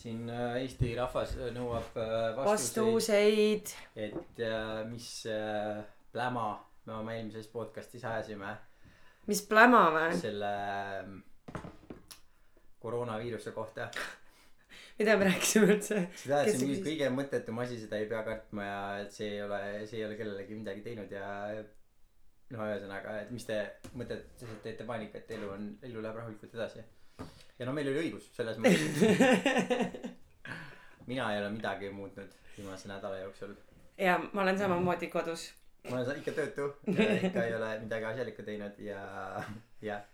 siin äh, Eesti rahvas äh, nõuab äh, vastuseid, vastuseid. et mis pläma me oma eelmises podcast'is ajasime mis pläma või? selle ähm, koroonaviiruse kohta. mida me rääkisime üldse? seda, et see on kõige mõttetum asi, seda ei pea kartma ja et see ei ole, see ei ole kellelegi midagi teinud ja no ühesõnaga, et mis te mõtted teete paanikat, elu on, elu läheb rahulikult edasi. Ja no meil oli õigus selles mõttes. mina ei ole midagi muutnud viimase nädala jooksul. ja ma olen samamoodi kodus. ma olen ikka töötu, ikka ei ole midagi asjalikku teinud ja, jah.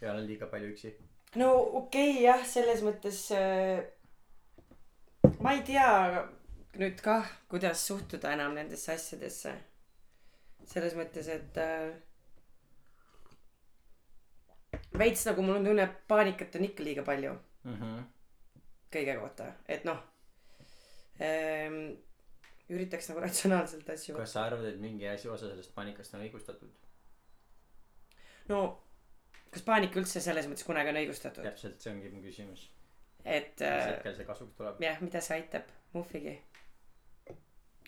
ja olen liiga palju üksi. no okei okay, jah, selles mõttes äh, ma ei tea nüüd kah, kuidas suhtuda enam nendesse asjadesse. selles mõttes, et äh, veits nagu mul on tunne, et paanikat on ikka liiga palju Mhm. kõige kohta, et noh ähm,. üritaks nagu ratsionaalselt asju kas sa arvad, et mingi asi, osa sellest paanikast on õigustatud? no kas paanika üldse selles mõttes kunagi on õigustatud, täpselt, see ongi mu küsimus. et mis äh, hetkel see kasuks tuleb? jah, mida see aitab, muhvigi.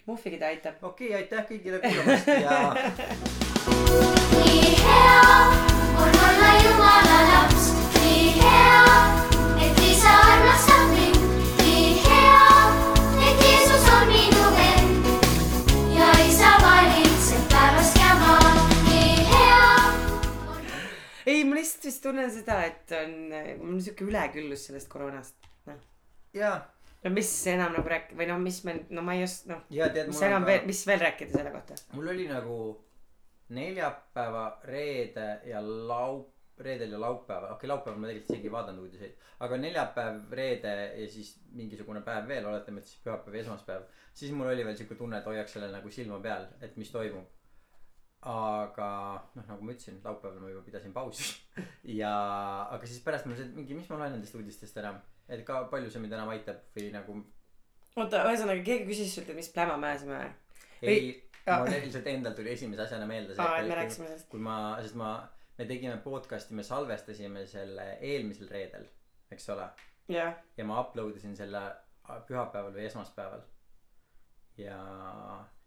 muhvigi ta aitab. okei okay,, aitäh kõigile kuulamast ja nii hea ei, ma lihtsalt vist tunnen seda, et on, mul on siuke üleküllus sellest koroonast. ja, no mis enam nagu rääkida või no mis me, no ma ei oska, noh, ja tead, mis mul enam on veel, ka, mis veel rääkida selle kohta? mul oli nagu neljapäeva, reede ja laup-, reedel ja laupäeval, okei okay,, laupäeval ma tegelikult isegi ei vaadanud uudiseid, aga neljapäev, reede ja siis mingisugune päev veel, oletame, et siis pühapäev ja esmaspäev, siis mul oli veel siuke tunne, et hoiaks sellel nagu silma peal, et mis toimub. aga noh, nagu ma ütlesin, laupäeval ma juba pidasin pausi ja, aga siis pärast mul see mingi, mis ma loen nendest uudistest enam, et ka palju see mind enam aitab või nagu oota, ühesõnaga keegi küsis sult, et mis pläma me ajasime või? ei, mul lihtsalt endal tuli esimese asjana meelde aa, et me rääkisime sellest. kui ma, sest ma, me tegime podcast'i, me salvestasime selle eelmisel reedel, eks ole. jah, ja ma upload isin selle pühapäeval või esmaspäeval. ja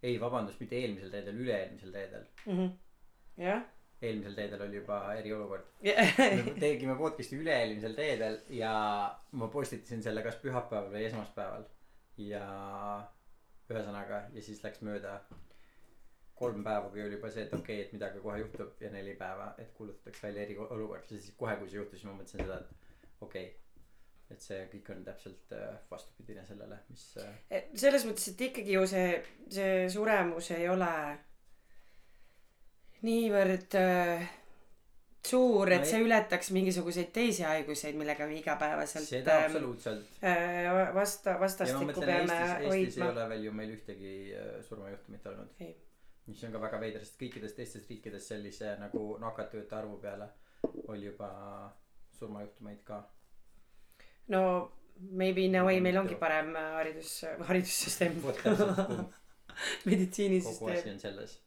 ei, vabandust, mitte eelmisel reedel, üle-eelmisel reedel. Mhm. jah. eelmisel reedel oli juba eriolukord. me tegime podcast'i üle-eelmisel reedel ja ma postitasin selle kas pühapäeval või esmaspäeval. ja ühesõnaga ja siis läks mööda kolm päeva, kui oli juba see, et okei okay,, et midagi kohe juhtub ja neli päeva, et kuulutatakse välja eriolukord ja siis kohe, kui see juhtus, siis ma mõtlesin seda, et okei okay,. et see kõik on täpselt äh, vastupidine sellele, mis äh, selles mõttes, et ikkagi ju see, see suremus ei ole niivõrd äh, suur, et No ei- see ületaks mingisuguseid teisi haiguseid, millega me igapäevaselt seda ähm, absoluutselt. äh, vasta, vastastikku peame Eestis, Eestis ei hoidma. ole veel ju meil ühtegi äh, surmajuhtumit olnud. ei, mis on ka väga veider, sest kõikides teistes riikides sellise nagu nakatujate arvu peale oli juba surmajuhtumeid ka. no maybe in a way meil ongi parem äh, haridus, haridussüsteem vot täpselt, kogu asi meditsiinisüsteem. on selles.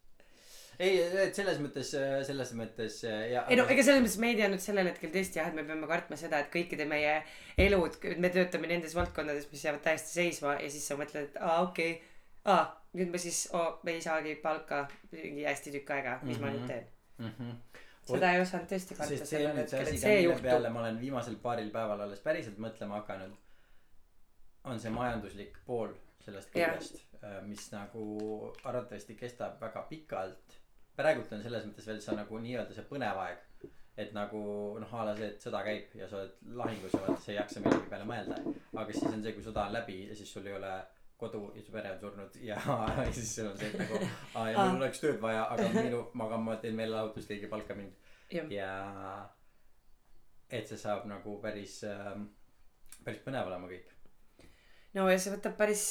ei, et selles mõttes, selles mõttes ja. ei no ega selles mõttes me ei teadnud sellel hetkel tõesti jah, et me peame kartma seda, et kõikide meie elud, me töötame nendes valdkondades, mis jäävad täiesti seisma ja siis sa mõtled, et aa okei okay., aa nüüd ma siis oh, ei saagi palka mingi hästi tükk aega, mis mm -hmm. ma nüüd teen. mm. -hmm. seda ei osanud tõesti karta sellel hetkel, et see juhtub peale ma olen viimasel paaril päeval alles päriselt mõtlema hakanud. on see majanduslik pool sellest Jah. kõigest, mis nagu arvatavasti kestab väga pikalt. praegult on selles mõttes veel see nagu nii-öelda see põnev aeg. et nagu noh, a la see, et sõda käib ja sa oled lahingus ja vaata, sa ei jaksa millegi peale mõelda. aga siis on see, kui sõda on läbi ja siis sul ei ole kodu ja su pere on surnud ja, ja siis sul on see, et nagu aa ja mul oleks tööd vaja, aga minu, aga ma teen meelelahutust, keegi ei palka mind. Ja et see saab nagu päris ähm, päris põnev olema kõik. No ja see võtab päris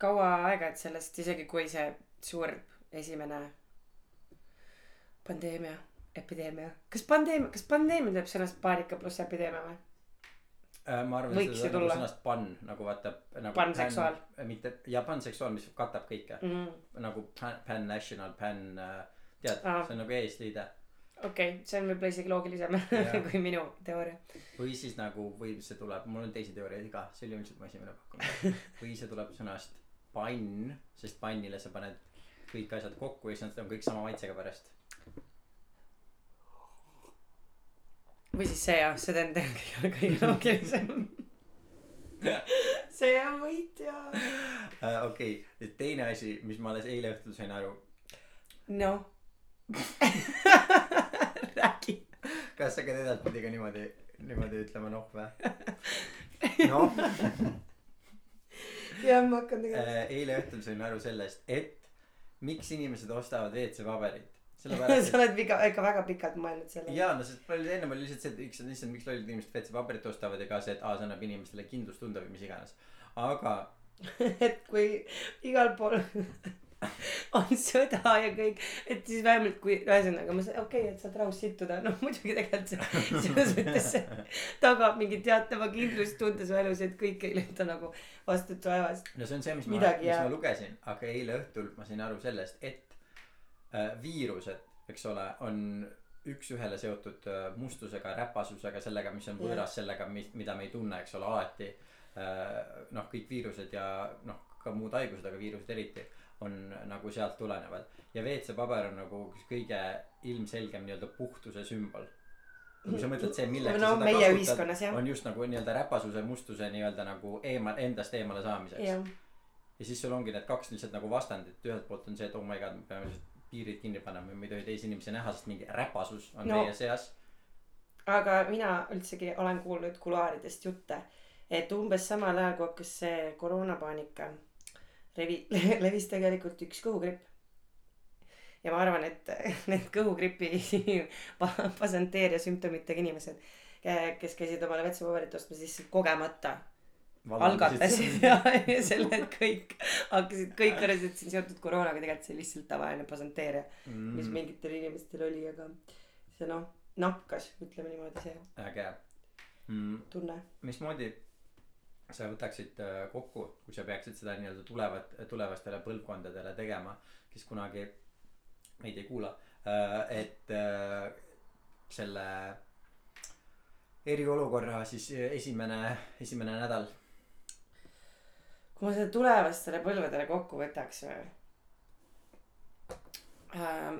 kaua aega, et sellest isegi kui see suur esimene pandeemia, epideemia, kas pandeemia, kas pandeemia teeb sõnast paanika pluss epideemia või? Äh, ma arvan Võiks seda nagu sõnast pan nagu vaata nagu Panseksuaal. pan- mitte ja panseksuaal mis katab kõike Mm. nagu pan, pan national pan äh, tead Aa. see on nagu eesliide okei okay,, see on võib-olla isegi loogilisem kui minu teooria. või siis nagu või see tuleb mul on teisi teooriaid ka see oli ilmselt mu esimene pakkumine või see tuleb sõnast pann sest pannile sa paned kõik asjad kokku ja siis nad on kõik sama maitsega pärast või siis see jah, see on tegelikult kõige loogilisem. see on võitja. uh, okei okay. teine asi mis ma alles eile õhtul sain aru noh. räägi. kas sa hakkad edaspidi ka niimoodi niimoodi ütlema noh või noh jah, ma hakkan tegelikult. uh, eile õhtul sain aru sellest et miks inimesed ostavad WC-paberit sellepärast sa oled ikka, ikka väga pikalt mõelnud sellele. jaa no sest palju ennem oli lihtsalt see et üks on lihtsalt miks lollid inimesed WC-paberit ostavad ja ka see et aa see annab inimestele kindlustunde või mis iganes aga et kui igal pool on sõda ja kõik, et siis vähemalt kui ühesõnaga ma saan, okei okay,, et saad rahus sittuda, noh muidugi tegelikult see selles mõttes see tagab mingi teatava kindlustunde su elus, et kõik ei lenda nagu vastutu vaevast. no see on see mis ma Midagi mis jääb. ma lugesin aga eile õhtul ma sain aru sellest et viirused eks ole on üks-ühele seotud äh, mustusega räpasusega sellega mis on võõras sellega mi- mida me ei tunne eks ole alati. Äh, noh kõik viirused ja noh ka muud haigused aga viirused eriti on nagu sealt tulenevad. Ja WC-paber on nagu kõige ilmselgem nii-öelda puhtuse sümbol. Kui sa mõtled see milleks no sa seda kasutad on just nagu nii-öelda räpasuse mustuse nii-öelda nagu eemal endast eemale saamiseks. Jah, ja siis sul ongi need kaks lihtsalt nagu vastandit. Ühelt poolt on see et oh my god me peame lihtsalt piirid kinni panema me ei tohi teisi inimesi näha sest mingi räpasus on No. meie seas aga mina üldsegi olen kuulnud kuluaaridest jutte, et umbes samal ajal kui hakkas see koroonapaanika revi-, levis tegelikult üks kõhugripp. ja ma arvan, et need kõhugripi pa- pasanteeria sümptomitega inimesed, kes käisid omale vetsupaberit ostmas, lihtsalt kogemata algatasid ja ja selle, et kõik hakkasid, kõik see on seotud koroonaga, tegelikult see lihtsalt tavaline pasanteeria, mis mm, mingitel inimestel oli, aga see noh, nakkas, ütleme niimoodi, see äge. Mm, tunne. mismoodi sa võtaksid äh, kokku kui sa peaksid seda nii-öelda tulevat tulevastele põlvkondadele tegema kes kunagi meid ei kuula äh, et äh, selle eriolukorra siis esimene esimene nädal kui ma seda tulevastele põlvedele kokku võtaks või ähm,.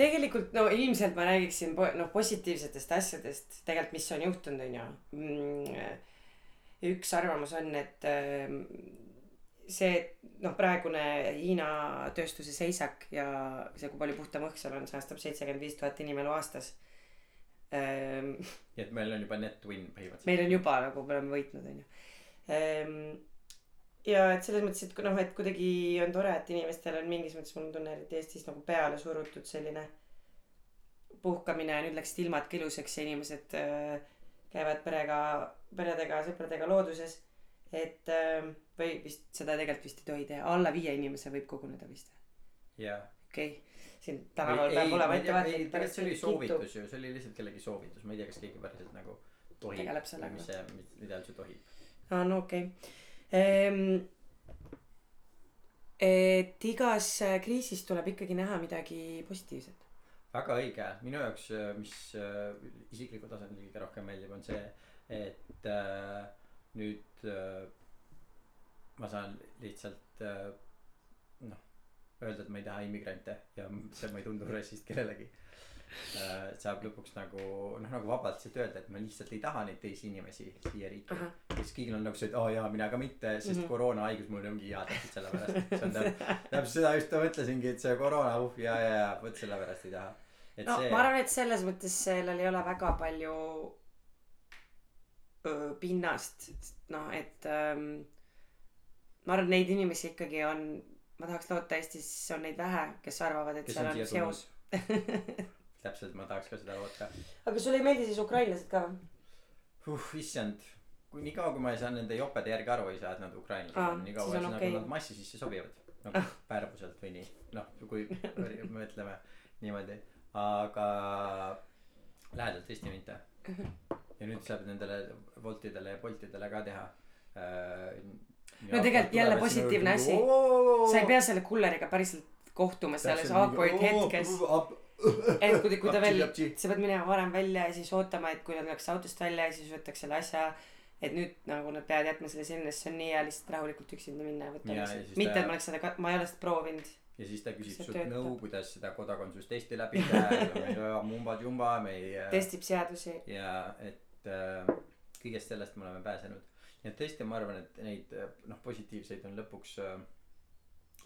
tegelikult no ilmselt ma räägiksin po- noh positiivsetest asjadest tegelikult mis on juhtunud onju mm,. üks arvamus on et ähm, see noh praegune Hiina tööstuse seisak ja see kui palju puhtam õhk seal on säästab seitsekümmend viis tuhat inimelu aastas ähm, nii et meil on juba net win põhimõtteliselt. meil on juba nagu me oleme võitnud onju ehm, ja et selles mõttes et noh et kuidagi on tore et inimestel on mingis mõttes mul on tunne eriti Eestis nagu peale surutud selline puhkamine ja nüüd läksid ilmad ka ilusaks ja inimesed äh, käivad perega peredega sõpradega looduses et äh, või vist seda tegelikult vist ei tohi teha. Alla viie inimese võib koguneda vist jaa. Okei. okay. Siin tänaval peab olema ettevaatlik tegelikult see oli soovitus ju see oli lihtsalt kellegi soovitus ma ei tea kas keegi päriselt nagu tohib Tegeleb sellega. mis see mida üldse tohib aa no okei okay.. et igas kriisis tuleb ikkagi näha midagi positiivset. väga õige minu jaoks mis äh, isiklikul tasandil kõige rohkem meeldib on see et äh, nüüd äh, ma saan lihtsalt äh, noh öelda et ma ei taha immigrante ja see ma ei tundu rassist kellelegi äh, saab lõpuks nagu noh nagu vabalt lihtsalt öelda et ma lihtsalt ei taha neid teisi inimesi siia riiki Ahah. ja siis kõigil on nagu see et aa oh, jaa mina ka mitte sest mm. -hmm. koroonahaigus mul ongi hea täpselt sellepärast see on täpselt täpselt seda just ma mõtlesingi et see koroona uh ja ja ja vot sellepärast ei taha et no see ma arvan, et selles mõttes sellel ei ole väga palju öö, pinnast, noh et ähm, ma arvan, neid inimesi ikkagi on, ma tahaks loota, Eestis on neid vähe, kes arvavad, et kes seal on on seos. täpselt ma tahaks ka seda loota. Aga sulle ei meeldi siis ukrainlased ka või? uh issand. Kui niikaua kui ma ei saa nende jopede järgi aru ei saa et nad ukrainlased Aa, on niikaua okei. nagu nad massi sisse sobivad. Nagu värvuselt või nii. Noh kui mõtleme niimoodi. Aga lähedalt tõesti mitte. Ja nüüd saab nendele Woltidele ja Boltidele ka teha äh, No tegelikult jälle positiivne asi. sa ei pea selle kulleriga päriselt kohtumas selles awkward hetkes. et kui, kui ta veel, sa pead minema varem välja ja siis ootama, et kui nad läheks autost välja ja siis võtaks selle asja. et nüüd nagu nad peavad jätma selle sinna, sest see on nii hea lihtsalt rahulikult üksinda minna ja võtta lihtsalt mitte, ta- et ma oleks seda, ma ei ole seda proovinud. ja siis ta küsib sult nõu, kuidas seda kodakondsustesti läbi teha, mumba-jumba, me ei. testib seadusi. ja et äh, kõigest sellest me oleme pääsenud. Nii et tõesti, ma arvan, et neid äh, noh, positiivseid on lõpuks äh,.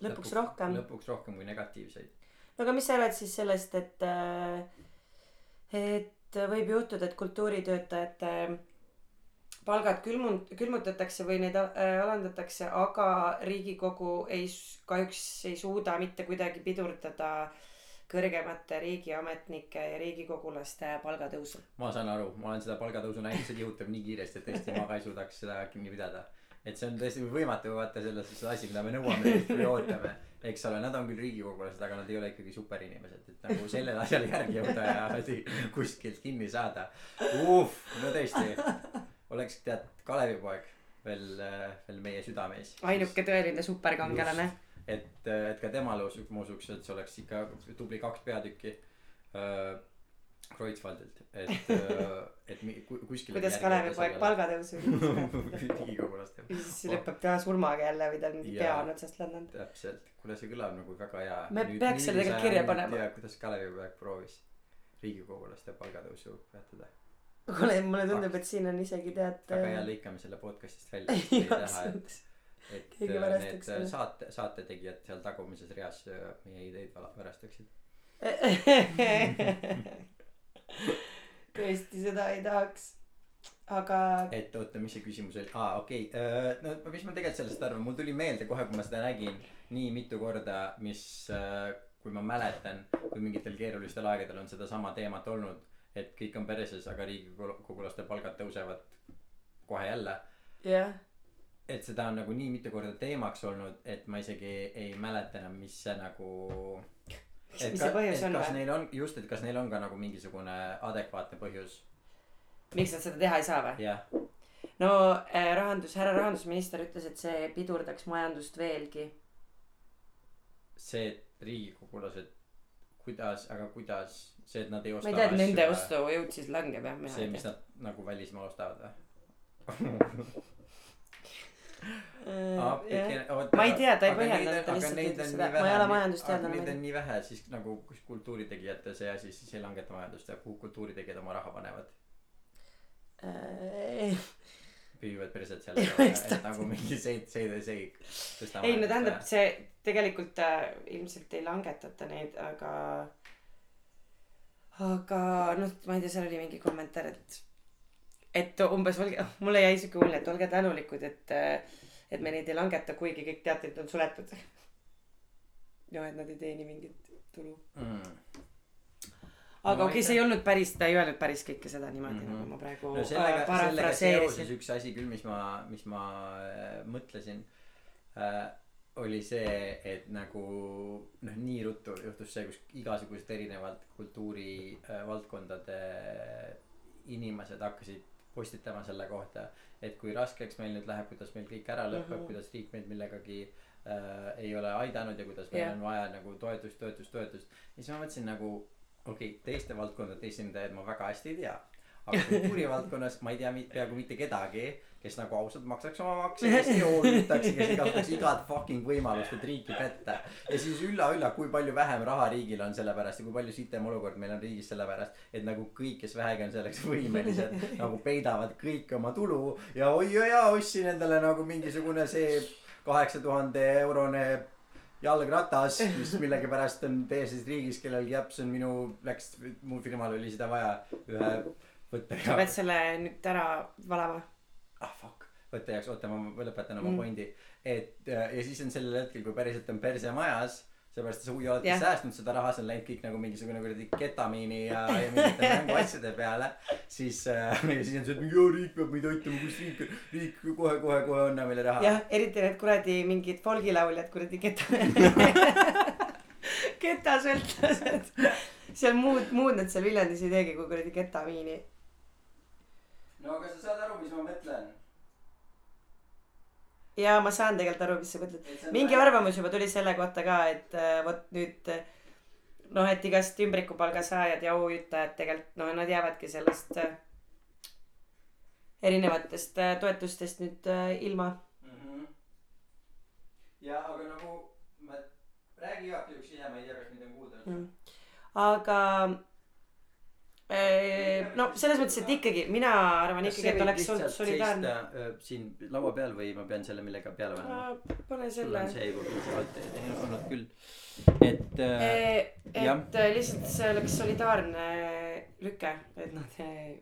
lõpuks rohkem. lõpuks rohkem kui negatiivseid. no aga mis sa arvad siis sellest, et, et võib juhtuda, et kultuuritöötajate palgad külmund-, külmutatakse või neid äh, alandatakse, aga riigikogu ei, kahjuks ei suuda mitte kuidagi pidurdada kõrgemate riigiametnike ja riigikogulaste palgatõusu. ma saan aru, ma olen seda palgatõusu näinud, see nihutab nii kiiresti, et tõesti ma ka ei suudaks seda kinni pidada. et see on tõesti võimatu vaata selles suhtes asi, mida me nõuame või ootame. eks ole, nad on küll riigikogulased, aga nad ei ole ikkagi superinimesed, et nagu sellele asjale järgi jõuda ja kuskilt kinni saada. no tõesti, oleks tead Kalevipoeg veel, veel meie südameis. ainuke tõeline superkangelane. et, et ka temale usuks, et see oleks ikka tubli kaks peatükki äh, Kreutzwaldilt, et, et mi- ku- kuskile. kuidas Kalevipoeg palgatõusu riigikogulaste. ja siis lõpeb tema surmaga jälle või tal mingi Jaa. pea on otsast lennanud. täpselt, kuule see kõlab nagu väga hea. Me peaks selle tegelikult kirja panema. tea, kuidas Kalevipoeg proovis riigikogulaste palgatõusu peatada. kuule, mulle tundub, et siin on isegi tead. väga hea, lõikame selle podcast'ist välja, et ei taha, et, äh, need selle. saate, saate tegijad seal tagumises reas äh, meie ideid värastaksid. tõesti, seda ei tahaks. aga et oota, mis see küsimus oli, aa okei okay., no mis ma tegelikult sellest arvan, mul tuli meelde kohe, kui ma seda nägin nii mitu korda, mis äh, kui ma mäletan, kui mingitel keerulistel aegadel on sedasama teemat olnud, et kõik on perses, aga riigikogulaste palgad tõusevad kohe jälle. jah, et seda on nagu nii mitu korda teemaks olnud, et ma isegi ei mäleta enam, mis see nagu. mis mis see põhjus on kas või? neil on just, et kas neil on ka nagu mingisugune adekvaatne põhjus, miks nad seda teha ei saa või? jah. no äh, rahandus, härra rahandusminister ütles, et see pidurdaks majandust veelgi. see, et riigikogulased, kuidas, aga kuidas, see, et nad ei osta ma ei tea, et nende ostujõud siis langeb jah, see, mis nad nagu välismaal ostavad või? ma ei tea, ta ei põhjendanud, ta lihtsalt ütles seda, ma ei ole majandusteadlane. Neid on nii vähe, siis nagu kus kultuuritegijate see asi siis ei langeta majandust ja kuhu kultuuritegijad oma raha panevad. tea. püüavad perset seal et nagu mingi seid, seid, seid. ei no tähendab, see tegelikult äh, ilmselt ei langetata neid, aga. aga noh, ma ei tea, seal oli mingi kommentaar, et. et umbes olge, mulle jäi siuke mulje, et olge tänulikud, et, et me neid ei langeta, kuigi kõik teatrid on suletud. ja et nad ei teeni mingit tulu. mm.. aga No okei okay,, see ei olnud päris, ta ei öelnud päris kõike seda niimoodi mm, Mhm. -hmm. nagu ma praegu no äh, sellega, seoses parafraseerisin. üks asi küll, mis ma, mis ma äh, mõtlesin äh,, oli see, et nagu noh, nii ruttu juhtus see, kus igasugused erinevad kultuurivaldkondade inimesed hakkasid postitama selle kohta, et kui raskeks meil nüüd läheb, kuidas meil kõik ära lõpeb mm. -hmm. kuidas riik meid millegagi äh, ei ole aidanud ja kuidas meil yeah. on vaja nagu toetust, toetust, toetust. ja siis ma mõtlesin nagu okei okay,, teiste valdkondade esindajaid ma väga hästi ei tea. Aga kultuurivaldkonnas ma ei tea peaaegu mitte kedagi, kes nagu ausalt maksaks oma makse, kes ei hoolitaks, kes kasutaks igat fucking võimalust, et riiki petta. ja siis ülla-ülla, kui palju vähem raha riigil on selle pärast ja kui palju sitem olukord meil on riigis selle pärast, et nagu kõik, kes vähegi on selleks võimelised, nagu peidavad kõik oma tulu ja oi jaa, ostsin endale nagu mingisugune see kaheksa tuhande eurone jalgratas, mis millegipärast on teises riigis, kellelgi japs on minu, läks, mu firmal oli seda vaja ühe võtte sa pead selle nüüd ära valama. ah fuck, võtte jaoks, oota ma lõpetan oma Mm. pointi. et äh, ja siis on sellel hetkel, kui päriselt on perse majas, seepärast sa huvi oled yeah. säästnud seda raha, see on läinud kõik nagu mingisugune kuradi ketamiini ja, ja mingite mänguasjade peale. siis äh, ja siis on see, et joo riik peab meid aitama, kus riik, riik kohe-kohe-kohe anna meile raha. jah, eriti need kuradi mingid folgilauljad kuradi keta, ketasõltlased. seal muud, muud nad seal Viljandis ei teegi kui kuradi ketamiini. No aga sa saad aru, mis ma mõtlen. ja ma saan tegelikult aru, mis sa mõtled. mingi arvamus juba tuli selle kohta ka, et äh, vot nüüd äh, noh, et igast ümbrikupalga saajad ja aujutajad tegelikult noh, nad jäävadki sellest äh, erinevatest äh, toetustest nüüd äh, ilma. Mhm. ja aga nagu ma räägi igaks juhuks ise, ma ei tea, kas mind on kuulda Mm. aga no selles mõttes, et ikkagi mina arvan ikkagi, et oleks olnud solidaarne. äh, siin laua peal või ma pean selle millegi peale panema? pane sul selle on. see juba alt olnud küll, et äh, jah. et äh, lihtsalt see oleks solidaarne lüke, et nad ei,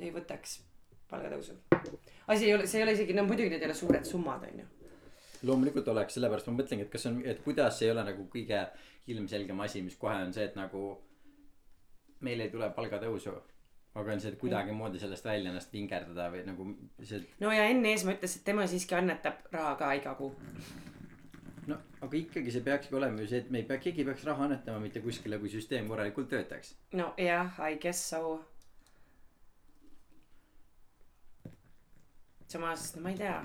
ei võtaks palgatõusu. asi ei ole, see ei ole isegi, no muidugi need ei ole suured summad, onju. loomulikult oleks, sellepärast ma mõtlengi, et kas on, et kuidas ei ole nagu kõige ilmselgem asi, mis kohe on see, et nagu meil ei tule palgatõusu. aga et kuidagimoodi sellest välja ennast vingerdada või nagu see, no ja Enn Eesmaa ütles, et tema siiski annetab raha ka iga kuu. no aga ikkagi see peakski olema ju see, et me ei pea, keegi ei peaks raha annetama mitte kuskile, kui süsteem korralikult töötaks. no jah, I guess so. samas, no ma ei tea.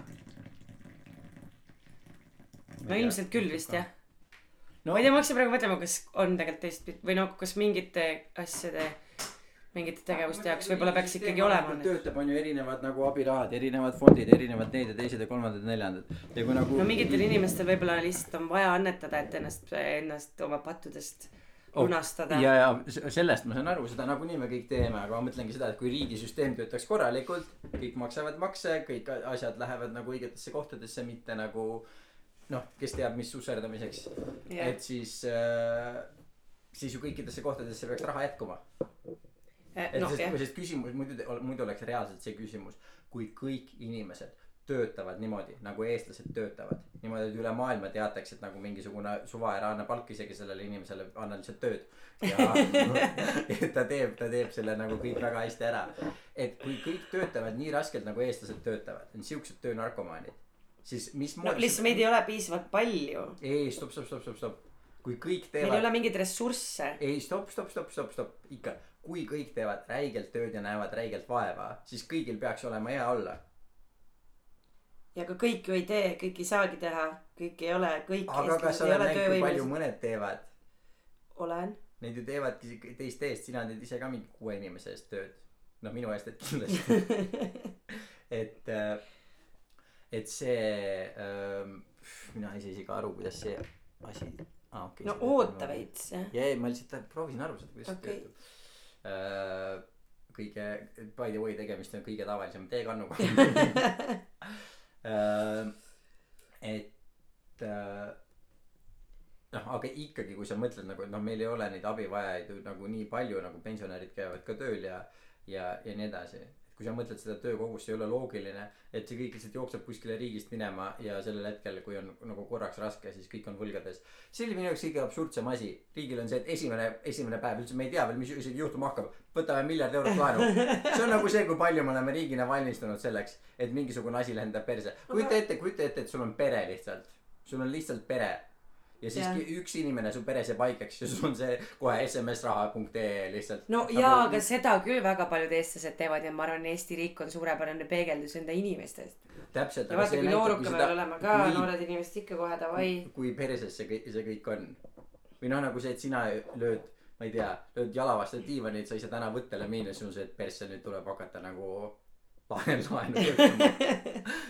no ilmselt küll vist jah. No ma ei tea, ma hakkasin praegu mõtlema, kas on tegelikult teistpidi või noh, kas mingite asjade, mingite tegevuste jaoks võib-olla peaks ikkagi olema töötab, on ju erinevad nagu abirahad, erinevad fondid, erinevad need ja teised ja kolmandad ja neljandad. ja kui nagu no mingitel inimestel võib-olla lihtsalt on vaja annetada, et ennast, ennast oma pattudest Oh, lunastada. ja, ja sellest ma saan aru, seda nagunii me kõik teeme, aga ma mõtlengi seda, et kui riigisüsteem töötaks korralikult, kõik maksavad makse, kõik asjad lähevad nagu õigetesse kohtadesse, mitte nagu noh, kes teab, mis susserdamiseks. Jah. et siis äh,, siis ju kõikidesse kohtadesse peaks raha jätkuma. et noh, sest sest küsimus muidu, muidu oleks reaalselt see küsimus, kui kõik inimesed töötavad niimoodi nagu eestlased töötavad, niimoodi, et üle maailma teatakse, et nagu mingisugune suvaerakonna palk isegi sellele inimesele, anna lihtsalt tööd. ja ta teeb, ta teeb selle nagu kõik väga hästi ära. et kui kõik töötavad nii raskelt nagu eestlased töötavad, on siuksed töönarkomaanid, siis no mismoodi lihtsalt meid ei ole piisavalt palju. ei, stopp, stopp, stopp, stopp, stopp. kui kõik meil ei teevad ole mingeid ressursse. ei, stopp, stopp, stopp, stopp, stopp, ikka, kui kõik teevad räigelt tööd ja näevad räigelt vaeva, siis kõigil peaks olema hea olla. ja ka kõik ju ei tee, kõik ei saagi teha, kõik ei ole, kõik aga kas sa oled ole näinud, kui palju mõned teevad? olen. Neid ju teevadki teiste eest, sina teed ise ka mingi kuue inimese eest tööd. noh, minu eest, et kindlasti. et, et see, mina ei saa isegi aru, kuidas see asi ah,. Okay, no oota. veits jah. ja, ei, ma lihtsalt proovisin aru saada, kuidas Okei. see töötab. kõige, by the way, tegemist on kõige tavalisema teekannuga. et äh, noh, aga ikkagi, kui sa mõtled nagu, et noh, meil ei ole neid abivajajaid ju nagu nii palju, nagu pensionärid käivad ka tööl ja, ja, ja nii edasi. Kui sa mõtled seda töökogust, ei ole loogiline, et see kõik lihtsalt jookseb kuskile riigist minema ja sellel hetkel, kui on nagu korraks raske, siis kõik on võlgades. see oli minu jaoks kõige absurdsem asi. riigil on see, et esimene, esimene päev üldse me ei tea veel, mis isegi juhtuma hakkab. võtame miljard eurot laenu. see on nagu see, kui palju me oleme riigina valmistunud selleks, et mingisugune asi lendab perse. kujuta ette, kujuta ette, et sul on pere lihtsalt. sul on lihtsalt pere ja siis Jah. yeah. üks inimene su peres jääb haigeks ja sul on see kohe smsraha.ee lihtsalt. no jaa, aga seda küll väga paljud eestlased teevad ja ma arvan, Eesti riik on suurepärane peegeldus enda inimestest. täpselt. ja vaata, kui noorukad veel oleme ka, noored inimesed ikka kohe davai. kui perses see kõik, see kõik on. või noh, nagu see, et sina lööd, ma ei tea, lööd jala vastu diivanit, sa ei saa täna võttele minna, siis on see, et persse nüüd tuleb hakata nagu laenu, laenu võtma.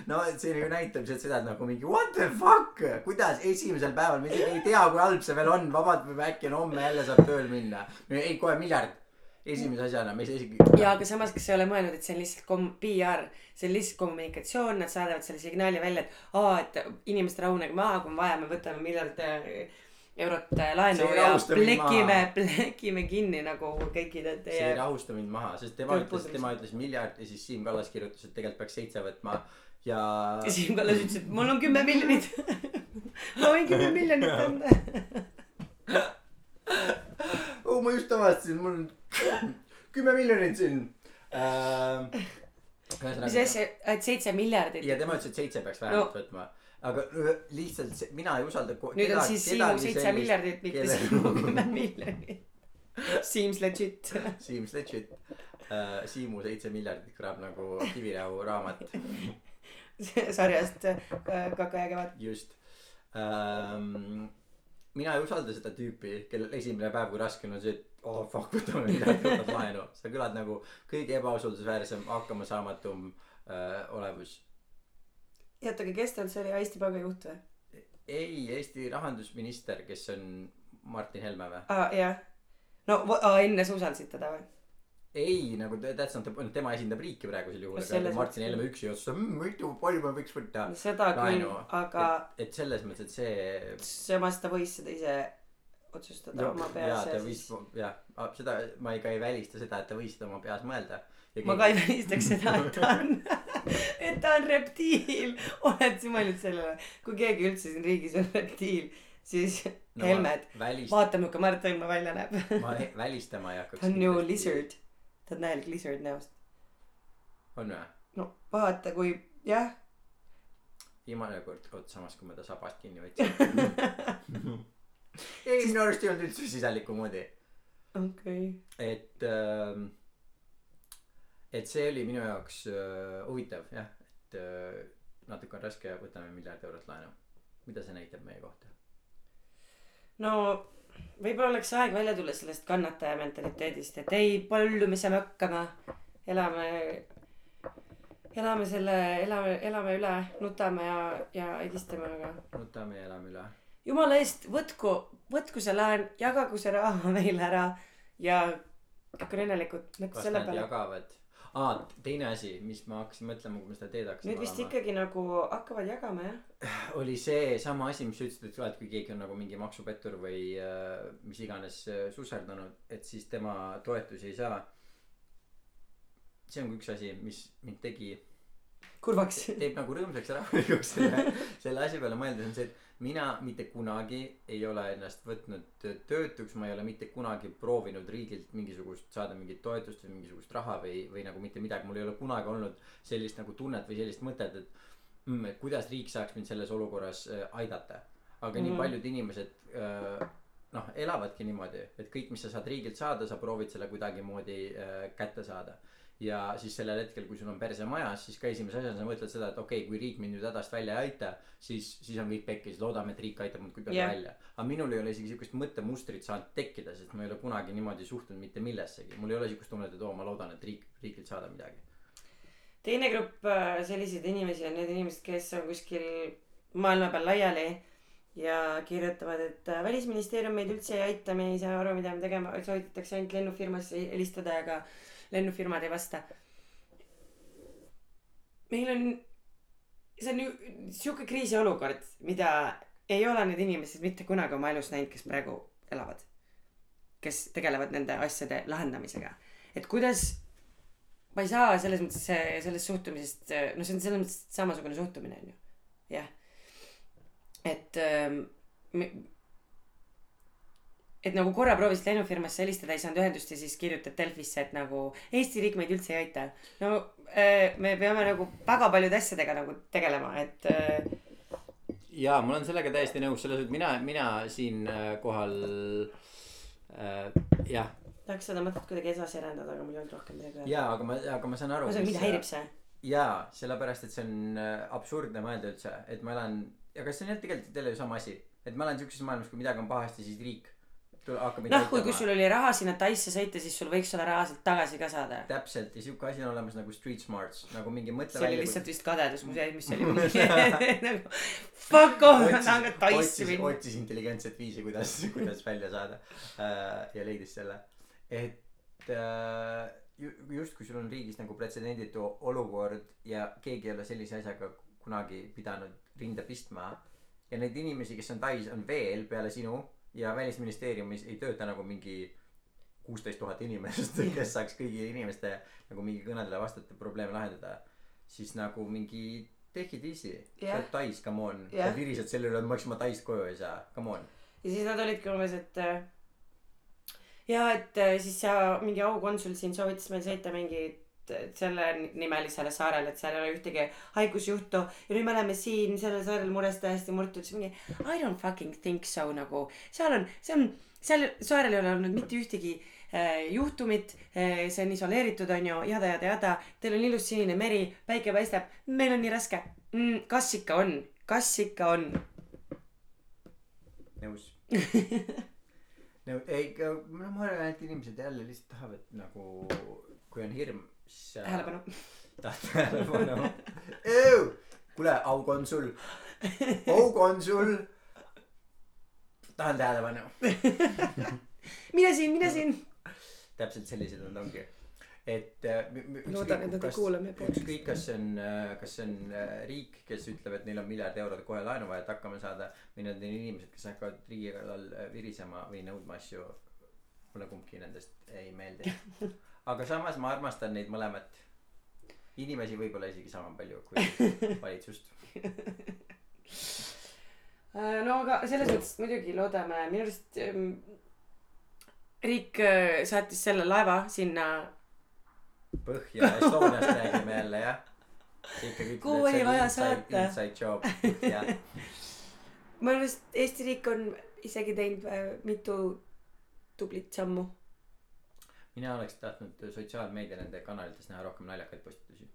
no see ju näitab lihtsalt seda, et nagu mingi what the fuck, kuidas esimesel päeval, me isegi ei tea, kui halb see veel on, vabalt või äkki on homme jälle saab tööl minna. ei, kohe miljard, esimese asjana, me isegi. ja aga samas, kas sa ei ole mõelnud, et see on lihtsalt kom-, PR, see on lihtsalt kommunikatsioon, nad saadavad selle signaali välja, et aa, et inimesed rahunege maha, kui on vaja, me võtame miljard äh, eurot äh, laenu ja plekime plekime kinni nagu kõikide see ei teie. rahusta mind maha, sest tema ütles, tema ütles miljard ja siis Siim Kallas kirjutas, et tegelikult peaks seitse võtma ja Siim Kallas ütles, et mul on kümme miljonit. ma võin kümme miljonit anda. oh ma just avastasin, mul on kümme miljonit siin äh,. mis asja, et seitse miljardit. ja tema ütles, et seitse peaks vähemalt no. võtma, aga lihtsalt see, mina ei usalda. nüüd on siis Siimu seitse miljardit, mitte Siimu kümme miljonit. Seems legit. Seems legit uh,. Siimu seitse miljardit kõlab nagu Kiviräu raamat. sarjast äh, Kaka ja Kevad. just ähm,. mina ei usalda seda tüüpi, kellel esimene päev, kui raske on, on see, et oh fuck, võtame midagi, võtad laenu. sa kõlad nagu kõige ebausaldusväärsem, hakkamasaamatum äh, olevus. oota, aga kes tal see oli, Eesti Panga juht või? ei, Eesti rahandusminister, kes on Martin Helme või? aa, jah. no aa, enne sa usaldasid teda või? ei, nagu ta- that's not the tema esindab riiki praegusel juhul, aga Martin Helme üksi ei otsusta, mitu, palju me võiks võtta. seda küll aga et, selles mõttes, et see samas ta võis seda ise otsustada No, oma jaa, peas ta ja võis siis, jah, seda ma ei ka ei välista seda, et ta võis seda oma peas mõelda. ma ka ei välistaks seda, et ta on, et ta on reptiil. oled sa mõelnud sellele, kui keegi üldse siin riigis on reptiil, siis no, Helmed, välist-, vaata milline Mart Helme välja näeb. ma välistama ei hakkaks. ta on ju. lizard, ta on näilik lizard näost. on või? no vaata, kui jah, viimane kord, oot samas kui ma ta sabast kinni võtsin. ei, minu arust ei olnud üldse sisaliku moodi. okei okay.. et ähm,, et see oli minu jaoks äh, huvitav jah, et äh, natuke on raske, võtame miljard eurot laenu. mida see näitab meie kohta? no võib-olla oleks aeg välja tulla sellest kannataja mentaliteedist, et ei, palju me saame hakkama. elame, elame selle, elame, elame üle, nutame ja, ja edistame, aga nutame ja elame üle. jumala eest, võtku, võtku see laen, jagagu see raha meile ära ja hakkan õnnelikult mõtle kas selle peale. jagavad? aa, teine asi, mis ma hakkasin mõtlema, kui ma seda teed hakkasin nüüd vist ikkagi nagu hakkavad jagama jah. oli see sama asi, mis sa ütlesid, et vaat kui keegi on nagu mingi maksupettur või äh, mis iganes äh, susserdanud, et siis tema toetusi ei saa. see on ka üks asi, mis mind tegi, kurvaks. teeb nagu rõõmsaks ja rahulikuks selle, selle asja peale mõeldes on see, et mina mitte kunagi ei ole ennast võtnud töötuks, ma ei ole mitte kunagi proovinud riigilt mingisugust saada mingit toetust või mingisugust raha või, või nagu mitte midagi, mul ei ole kunagi olnud sellist nagu tunnet või sellist mõtet, et mm,, et kuidas riik saaks mind selles olukorras äh, aidata. aga mm nii Mhm. paljud inimesed äh, noh, elavadki niimoodi, et kõik, mis sa saad riigilt saada, sa proovid selle kuidagimoodi äh, kätte saada. Ja siis sellel hetkel, kui sul on perse majas, siis ka esimese asjana sa mõtled seda, et okei okay,, kui riik mind nüüd hädast välja ei aita, siis, siis on kõik pekkis, loodame, et riik aitab mund kuidagi yeah. välja. aga minul ei ole isegi siukest mõttemustrit saanud tekkida, sest ma ei ole kunagi niimoodi suhtunud mitte millessegi, mul ei ole siukest tunnet, et oo, ma loodan, et riik, riigilt saadab midagi. teine grupp äh, selliseid inimesi on need inimesed, kes on kuskil maailma peal laiali ja kirjutavad, et äh, välisministeerium meid üldse ei aita, me ei saa aru, mida me tegema, soovitatakse ainult lennufirmasse helistada, aga lennufirmad ei vasta. meil on, see on ju sihuke kriisiolukord, mida ei ole need inimesed mitte kunagi oma elus näinud, kes praegu elavad. kes tegelevad nende asjade lahendamisega. et kuidas ma ei saa selles mõttes sellest suhtumisest, no see on selles mõttes samasugune suhtumine on ju, jah. et ähm, et nagu korra proovisid lennufirmasse helistada, ei saanud ühendust ja siis kirjutad Delfisse, et nagu Eesti riik meid üldse ei aita. no äh, me peame nagu väga paljude asjadega nagu tegelema, et äh, jaa, ma olen sellega täiesti nõus, selles mõttes mina, mina siinkohal äh, jah, tahaks seda mõtet kuidagi edasi arendada, aga mul ei olnud rohkem midagi öelda. jaa, aga ma, aga ma saan aru. ühesõnaga, mida häirib see? jaa, sellepärast, et see on äh, absurdne mõelda üldse, et ma elan, aga see on jah tegelikult jälle ju sama asi, et ma elan siukses maailmas, kui midagi on pahasti, siis riik mind noh, kui, kui sul oli raha sinna Taisse sõita, siis sul võiks olla raha sealt tagasi ka saada. täpselt ja siuke asi on olemas nagu street smarts nagu mingi mõtle see oli lihtsalt vist kadedus, mis jäi, mis see oli. Nagu fuck off, ma tahan ka Taisse minna. otsis intelligentset viisi, kuidas, kuidas välja saada. Äh, ja leidis selle, et äh, ju- justkui sul on riigis nagu pretsedenditu olukord ja keegi ei ole sellise asjaga kunagi pidanud rinde pistma. Ja neid inimesi, kes on Tais, on veel peale sinu ja välisministeeriumis ei tööta nagu mingi kuusteist tuhat inimest, kes saaks kõigi inimeste nagu mingi kõnedele vastata, probleeme lahendada, siis nagu mingi take it easy Jah. sa oled Tais, come on Jah. sa virised selle üle, et miks ma Taist koju ei saa, come on. ja siis nad olidki umbes, et äh, ja et äh, siis sa mingi aukonsul siin soovitas meil sõita mingit äh, selle nimelisele saarele, et seal ei ole ühtegi haigusjuhtu ja nüüd me oleme siin sellel saarel mures täiesti murtud, siis mingi I don't fucking think so nagu seal on, see on, seal saarel ei ole olnud mitte ühtegi äh, juhtumit äh,, see on isoleeritud, onju, jada, jada, jada. Teil on ilus sinine meri, päike paistab, meil on nii raske mm,. kas ikka on, kas ikka on? nõus no ei, ma arvan, et inimesed jälle lihtsalt tahavad nagu, kui on hirm, siis. tähelepanu. tähelepanu. kuule, aukonsul, aukonsul. tahan tähelepanu. mine siin, mine siin. täpselt sellised nad ongi. et äh, Loodan, et nad ei kuula meie podcast'i. ükskõik, kas see on, kas see on äh, riik, kes ütleb, et neil on miljard eurot kohe laenu vaja, et hakkama saada. või need on inimesed, kes hakkavad riigi kallal äh, virisema või nõudma asju. mulle kumbki nendest ei meeldi. Aga samas ma armastan neid mõlemat. inimesi võib-olla isegi sama palju kui valitsust. Äh, no aga selles mõttes muidugi loodame, minu arust ähm, riik äh, saatis selle laeva sinna, Põhja Estoniast räägime jälle jah. ikkagi Kuhu oli vaja saata? Inside job, jah. minu arust Eesti riik on isegi teinud äh, mitu tublit sammu. Mina oleks tahtnud sotsiaalmeedia nende kanalites näha rohkem naljakaid postitusi.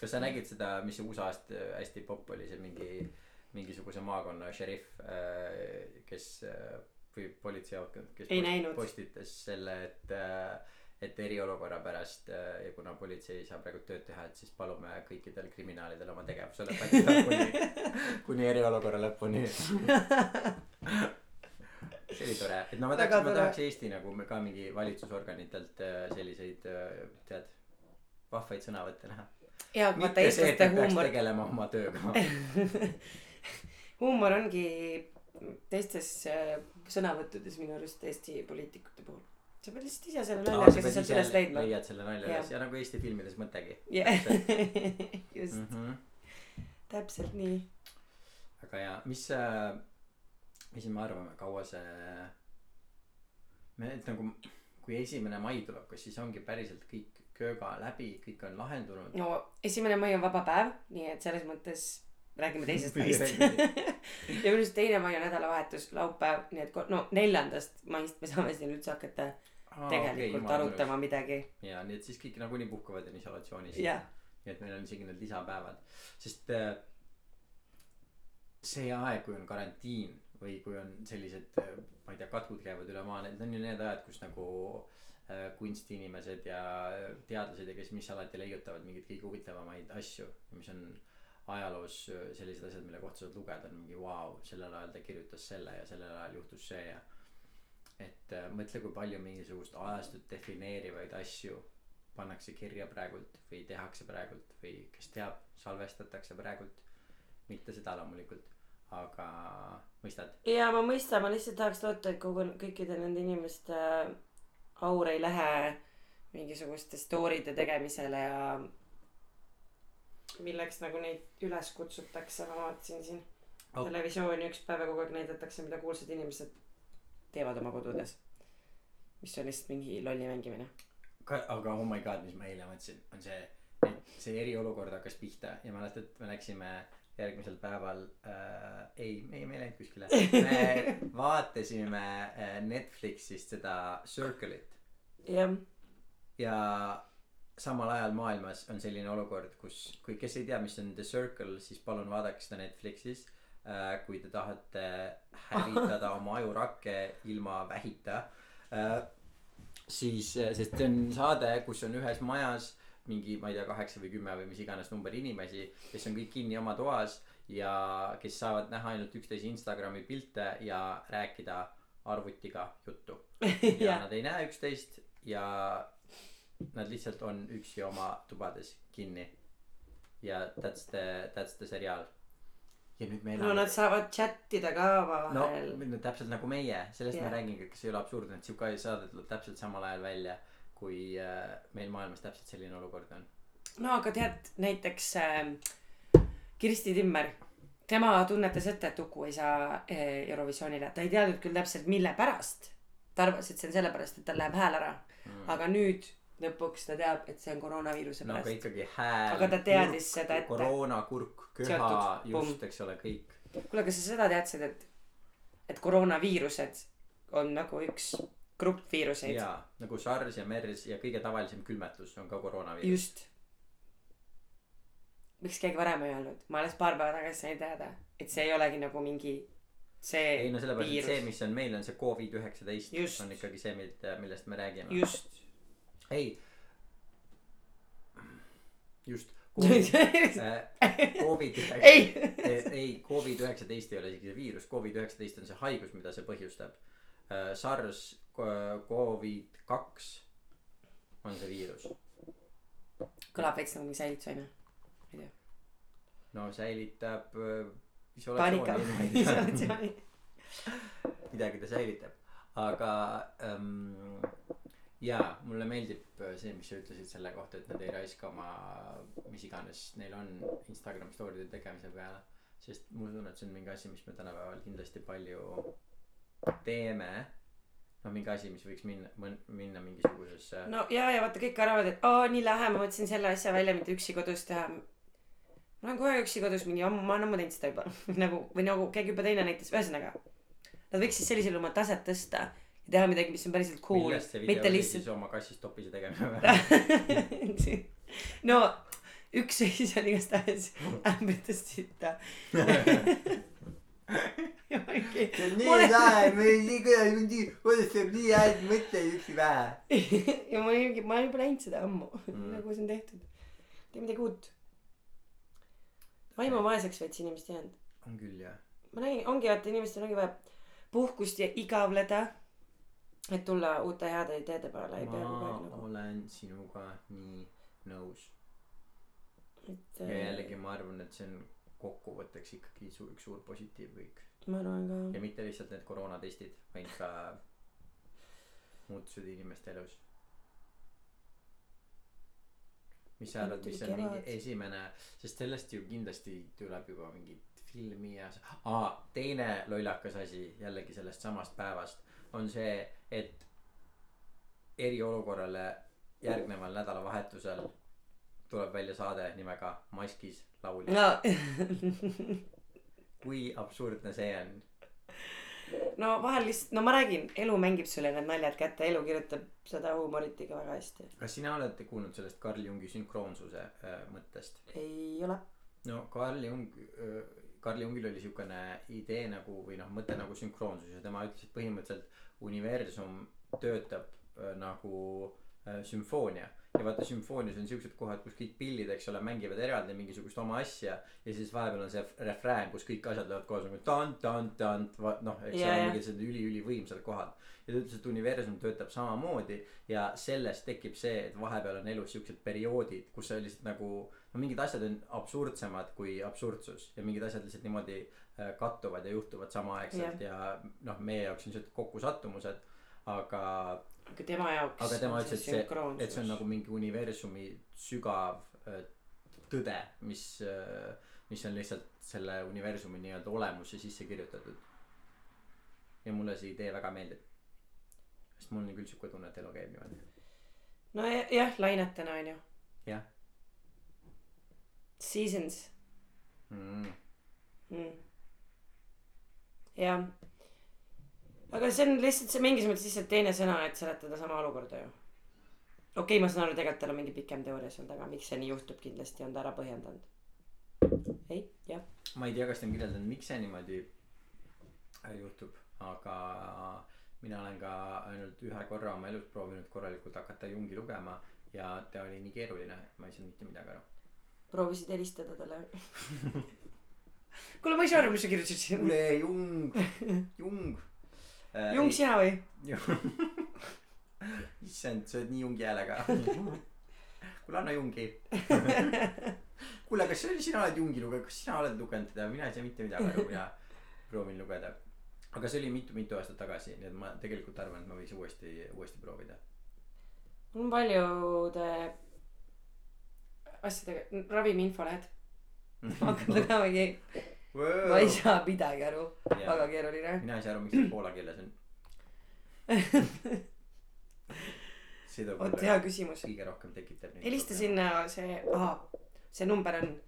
kas sa nägid seda, mis USA-st äh, hästi popp oli, see mingi, mingisuguse maakonna šerif, kes äh, või politseiamet, kes Ei näinud. postitas selle, et, et eriolukorra pärast äh, ja kuna politsei ei saa praegu tööd teha, et siis palume kõikidel kriminaalidel oma tegevuse lõpetada kuni, kuni eriolukorra lõpuni. see oli tore, et no ma Väga tahaks, ma tahaks Eesti nagu me ka mingi valitsusorganitelt äh, selliseid äh, tead vahvaid sõnavõtte näha. ja vaata mitte see, et eestlaste huumor, tegelema oma tööga. huumor ongi teistes äh, sõnavõttudes minu arust Eesti poliitikute puhul. sa pead lihtsalt ise selle nalja, kes sa sealt üles leidma. leiad selle nalja üles ja nagu Eesti filmides mõttegi. jah, just mm. -hmm. täpselt nii. aga ja mis, mis me arvame, kaua see, me et nagu, kui esimene mai tuleb, kas siis ongi päriselt kõik kööga läbi, kõik on lahendunud? no esimene mai on vaba päev, nii et selles mõttes räägime teisest maist. ja minu arust teine mai on nädalavahetus, laupäev, nii et no neljandast maist me saame siin üldse hakata tegelikult okay, arutama midagi. ja nii et siis kõik nagunii puhkavad ja on isolatsioonis. jah, nii et meil on isegi need lisapäevad, sest äh, see aeg, kui on karantiin või kui on sellised, ma ei tea, katkud käivad üle maa, need on ju need ajad, kus nagu äh, kunstiinimesed ja teadlased ja kes mis alati leiutavad mingeid kõige huvitavamaid asju, mis on ajaloos äh, sellised asjad, mille kohta saad lugeda, on mingi vau, sellel ajal ta kirjutas selle ja sellel ajal juhtus see ja et äh, mõtle, kui palju mingisugust ajastut defineerivaid asju pannakse kirja praegult või tehakse praegult või kes teab, salvestatakse praegult. mitte seda loomulikult, aga mõistad? ja ma mõistan, ma lihtsalt tahaks loota, et kogu kõikide nende inimeste aur ei lähe mingisuguste story'de tegemisele ja milleks nagu neid üles kutsutakse, ma vaatasin siin Oh. televisiooni üks päev ja kogu aeg näidatakse, mida kuulsad inimesed teevad oma kodudes. mis on lihtsalt mingi lolli mängimine. aga oh my god, mis ma eile mõtlesin, on see, et see eriolukord hakkas pihta ja mäletad, me läksime järgmisel päeval äh,, ei, me, me ei läinud kuskile, me vaatasime äh, Netflixist seda Circle'it jah, ja samal ajal maailmas on selline olukord, kus, kui, kes ei tea, mis on The Circle, siis palun vaadake seda Netflixis. kui te tahate hävitada oma ajurakke ilma vähita. siis, sest see on saade, kus on ühes majas mingi, ma ei tea, kaheksa või kümme või mis iganes number inimesi, kes on kõik kinni oma toas ja kes saavad näha ainult üksteise Instagrami pilte ja rääkida arvutiga juttu. ja nad ei näe üksteist ja nad lihtsalt on üksi oma tubades kinni. ja that's the, that's the seriaal. ja nüüd me no elame nad saavad chat ida ka no, omavahel no täpselt nagu meie, sellest yeah. Ma räägingi, kas ei ole absurdne, et sihuke saade tuleb täpselt samal ajal välja, kui äh, meil maailmas täpselt selline olukord on. no aga tead näiteks äh, Kirsti Timmer, tema tunnetas ette, et Uku ei saa äh, Eurovisioonile, ta ei teadnud küll täpselt, mille pärast. ta arvas, et see on sellepärast, et tal läheb hääl ära mm., aga nüüd lõpuks ta teab, et see on koroonaviiruse no aga pärast. ikkagi hääl. Aga ta teadis seda ette. koroona, kurk, köha just, eks ole, kõik. kuule, kas sa seda teadsid, et, et koroonaviirused on nagu üks gruppviiruseid. jaa, nagu SARS ja MERS ja kõige tavalisem külmetus on ka koroonaviirus. just. miks keegi varem ei öelnud, ma alles paar päeva tagasi sain teada, et see ei olegi nagu mingi see ei no sellepärast, et see, mis on meil, on see Covid üheksateist Just. on ikkagi see, millest me räägime. just. ei. just. Covid ei, ei, Covid üheksateist ei ole isegi see viirus, Covid üheksateist on see haigus, mida see põhjustab. SARS, Covid kaks on see viirus. kõlab veits nagu mingi säilitusaine. no säilitab äh, isolatsiooni. isolatsiooni. midagi ta säilitab, aga ähm, jaa, mulle meeldib äh, see, mis sa ütlesid selle kohta, et nad ei raiska oma, mis iganes neil on Instagram story'de tegemise peale. sest ma usun, et see on mingi asi, mis me tänapäeval kindlasti palju teeme. noh, mingi asi, mis võiks minna, minna mingisugusesse no.. ja, ja vaata kõik arvavad, et aa nii lähe, ma mõtlesin selle asja välja, mida üksi kodus teha. ma olen kogu aeg üksi kodus mingi ma olen ammu teinud seda juba nagu või nagu keegi juba teine näitas, ühesõnaga. Nad võiks siis sellisel juhul oma taset tõsta ja teha midagi, mis on päriselt cool millest see, video mitte oli lihtsalt siis oma kassist topise tegemine või? no üks seis oli igastahes ämbritest sitta. mingi. see on nii lahe, me nii kõne, nii, kuidas saab nii häid mõtteid üksi pähe. ja ma olin mingi, ma olen juba näinud seda ammu Mm. nagu see on tehtud. tee midagi uut. vaimu vaeseks veits inimesed jäänud. on küll jah. ma nägin, ongi vaata inimestel ongi vaja puhkust ja igavleda. et tulla uute heade ideede peale, ma nagu, olen sinuga nii nõus. et ja jällegi ma arvan, et see on kokkuvõtteks ikkagi su- üks suur positiiv kõik ma arvan ka. ja mitte lihtsalt need koroonatestid, vaid ka muutused inimeste elus. mis sa arvad, mis on mingi esimene, sest sellest ju kindlasti tuleb juba mingit filmi ja aa, teine lollakas asi jällegi sellest samast päevast on see, et eriolukorrale järgneval nädalavahetusel tuleb välja saade nimega Maskis laulja. no kui absurdne see on. no vahel lihtsalt, no ma räägin, elu mängib sulle need naljad kätte, elu kirjutab seda huumorit ikka väga hästi. kas sina oled kuulnud sellest Carl Jungi sünkroonsuse äh, mõttest? ei ole. no Carl Jung äh,, Carl Jungil oli siukene idee nagu või noh, mõte nagu sünkroonsus ja tema ütles, et põhimõtteliselt universum töötab äh, nagu äh, sümfoonia. Ja vaata sümfoonias on siuksed kohad, kus kõik pillid, eks ole, mängivad eraldi mingisugust oma asja ja siis vahepeal on see refrään, kus kõik asjad lähevad koos nagu tant-tant-tant, noh, eks yeah, ole mingid sellised üliülivõimsad kohad. ja ta ütles, et universum töötab samamoodi ja sellest tekib see, et vahepeal on elus siuksed perioodid, kus sa lihtsalt nagu no mingid asjad on absurdsemad kui absurdsus ja mingid asjad lihtsalt niimoodi äh, kattuvad ja juhtuvad samaaegselt yeah. ja noh, meie jaoks on siuksed kokkusattumused, aga, aga tema jaoks. aga tema ütles, et see, et see on nagu mingi universumi sügav äh, tõde, mis äh,, mis on lihtsalt selle universumi nii-öelda olemusse sisse kirjutatud. ja mulle see idee väga meeldib. sest mul on küll siuke tunne, et elu käib niimoodi. no ja- jah, lainetena onju. jah Seasons mm.. mm.. jah. Aga see on lihtsalt see mingis mõttes lihtsalt teine sõna, et seletada sama olukorda ju. okei okay,, ma saan aru, tegelikult tal on mingi pikem teooria seal taga, miks see nii juhtub, kindlasti on ta ära põhjendanud. ei, jah. ma ei tea, kas ta on kirjeldanud, miks see niimoodi äh, juhtub, aga mina olen ka ainult ühe korra oma elus proovinud korralikult hakata Jungi lugema ja ta oli nii keeruline, et ma ei saanud mitte midagi aru. proovisid helistada talle. kuule, ma ei saa aru, mis sa kirjutasid siin. kuule, Jung, Jung. Jung, sina või? issand, sa oled nii Jungi häälega. kuule, anna Jungi. kuule, kas sina oled Jungi lugenud, kas sina oled lugenud teda, mina ei saa mitte midagi aru, mina proovin lugeda. aga see oli mitu-mitu aastat tagasi, nii et ma tegelikult arvan, et ma võiks uuesti, uuesti proovida. mul on paljude asjadega, ravimi infolehed. hakkad lugema mingi, ma ei saa midagi aru, väga keeruline. mina ei saa aru, miks see poola keeles on. vot hea küsimus. kõige rohkem tekitab. helista. sinna see, see number on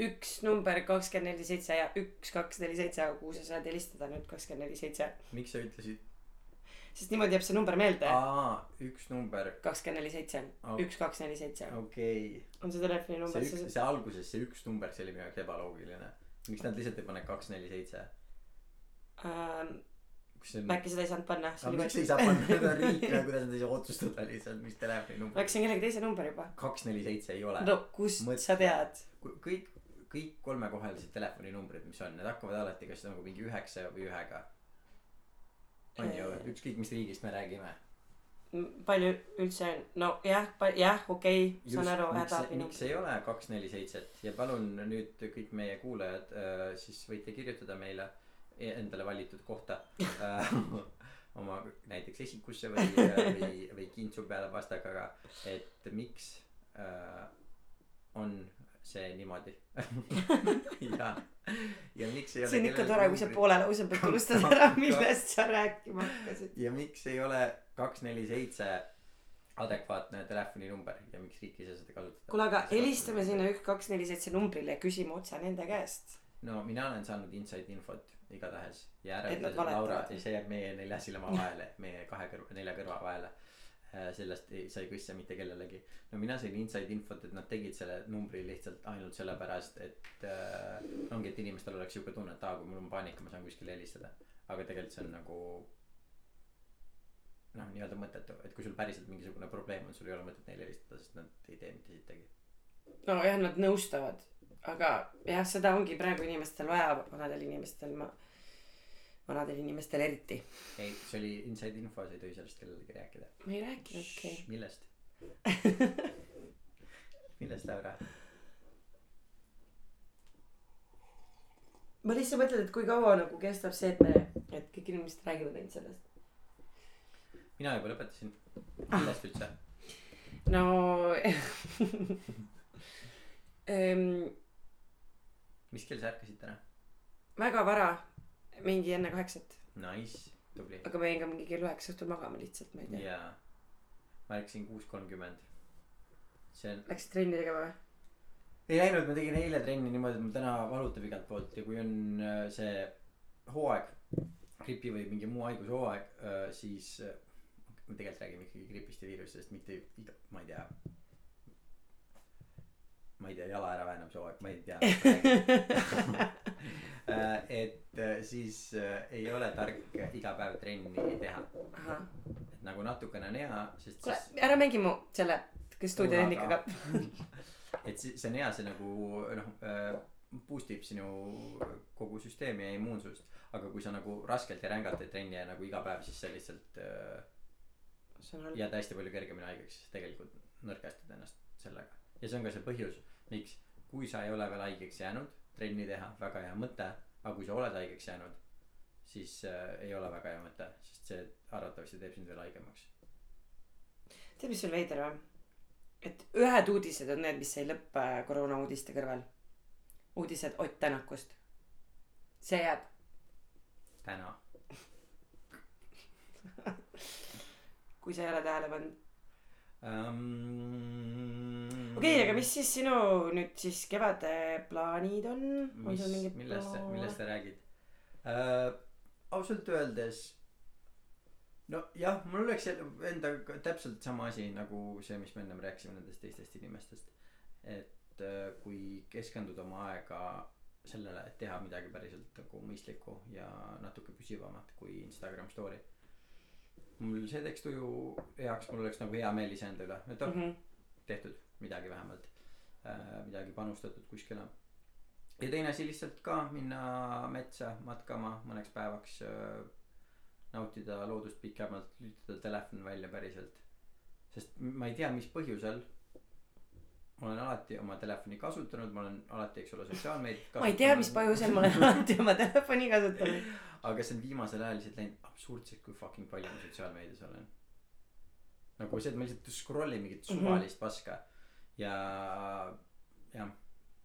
üks number kakskümmend neli seitse ja üks kaks neli seitse, aga kuhu sa saad helistada nüüd kakskümmend neli seitse. miks sa ütlesid, sest niimoodi jääb see number meelde. aa, üks number, kakskümmend neli seitse, üks, kaks, neli, seitse okei on see telefoninumber, see üks, see alguses see üks number, see oli minu jaoks ebaloogiline. Miks nad lihtsalt ei pane kaks, neli, seitse? ähm,, on? äkki seda ei saanud panna. aga miks ei saa panna, need on riik, kuidas nad ei saa otsustada lihtsalt, mis telefoninumber. äkki see on kellegi teise number juba? kaks, neli, seitse ei ole. no kust Mõtle. sa tead? kõik, kõik kolmekohalised telefoninumbrid, mis on, need hakkavad alati kas nagu mingi üheksa või ühega. on ju, ükskõik mis riigist me räägime. Palju üldse on, no jah, okei okay,, saan aru, miks, miks hädaabi. ei ole kaks, neli, seitset ja palun nüüd kõik meie kuulajad äh, siis võite kirjutada meile e- endale valitud kohta äh, oma näiteks esikusse või, või, või kintsu peale pastakaga, et miks äh, on see niimoodi ja, ja miks ei ole see on ikka tore, kui sa poole lause pealt unustad ära, millest sa rääkima hakkasid. ja miks ei ole kaks, neli, seitse adekvaatne telefoninumber ja miks riik ei saa seda kasutada kuule, aga helistame sinna üks, kaks, neli, seitse numbrile ja küsime otse nende käest. no mina olen saanud inside infot igatahes ja ära ütle Laura valetavad. see jääb meie nelja silma vahele meie kahe kõrva nelja kõrva vahele sellest ei sa ei küssa mitte kellelegi. No mina sain inside infot et nad tegid selle numbri lihtsalt ainult sellepärast et äh, ongi et inimestel oleks siuke tunne et aa kui mul on paanika ma saan kuskile helistada. Aga tegelikult see on nagu noh nii-öelda mõttetu. Et kui sul päriselt mingisugune probleem on sul ei ole mõtet neile helistada sest nad ei tee mitte sittagi nojah, nad nõustavad, aga jah, seda ongi praegu inimestel vaja, vanadel inimestel. Ma, vanadel inimestel eriti. ei see oli inside info sa ei tohi sellest kellelegi rääkida ma ei rääkinudki. millest? millest Laura? ma lihtsalt mõtlen, et kui kaua nagu kestab see, et me, et kõik inimesed räägivad ainult sellest. mina juba lõpetasin. millest üldse? no ehm, mis kell sa ärkasid täna? väga vara, mingi enne kaheksat, Nice, tubli. aga ma jäin ka mingi kell üheksa õhtul magama lihtsalt, ma ei tea. jaa. ma ärkasin kuus kolmkümmend. see on, Läksid trenni tegema või? ei läinud, ma tegin eile trenni niimoodi, et mul täna valutab igalt poolt ja kui on äh, see hooaeg, gripi või mingi muu haiguse hooaeg, siis äh, me tegelikult räägime ikkagi gripist ja viirusest, mitte iga, ma ei tea. ma ei tea, jala äraväenamise hooaeg, ma ei tea. et äh, siis äh, ei ole tark iga päev trenni teha, et nagu natukene on hea, sest kuule siis, ära mängi mu selle, stuudiotehnikaga. et si- see on hea, see nagu noh äh, boost ib sinu kogu süsteemi ja immuunsust. aga kui sa nagu raskelt ja rängalt teed trenni ja nagu iga päev, siis sa lihtsalt äh, see jääd hästi palju kergemini haigeks, sest tegelikult nõrgestad ennast sellega. ja see on ka see põhjus, miks, kui sa ei ole veel haigeks jäänud, trenni teha, väga hea mõte. aga kui sa oled haigeks jäänud, siis äh, ei ole väga hea mõte, sest see arvatavasti teeb sind veel haigemaks. tead, mis on veider või? et ühed uudised on need, mis ei lõppe koroona uudiste kõrval. uudised Ott Tänakust. see jääb. täna. kui sa ei ole tähele pannud. um, okei okay,, aga mis siis sinu nüüd siis kevade plaanid on? on sul, mingid millest, millest sa räägid uh,? ausalt öeldes. nojah, mul oleks endaga täpselt sama asi nagu see, mis me ennem rääkisime nendest teistest inimestest. et uh, kui keskenduda oma aega sellele, et teha midagi päriselt nagu mõistlikku ja natuke püsivamat kui Instagram story. mul see teeks tuju heaks, mul oleks nagu hea meel iseenda üle, et oh mm. -hmm. tehtud midagi vähemalt äh,, midagi panustatud kuskile. ja teine asi lihtsalt ka minna metsa matkama mõneks päevaks äh,, nautida loodust pikemalt, lülitada telefon välja päriselt. sest ma ei tea, mis põhjusel. ma olen alati oma telefoni kasutanud, ma olen alati, eks ole, sotsiaalmeediat ma ei tea, mis põhjusel ma olen alati oma telefoni kasutanud. aga see on viimasel ajal lihtsalt läinud absurdseks, kui fucking palju ma sotsiaalmeedias olen. nagu see, et ma lihtsalt scroll in mingit Mhm. suvalist paska ja jah,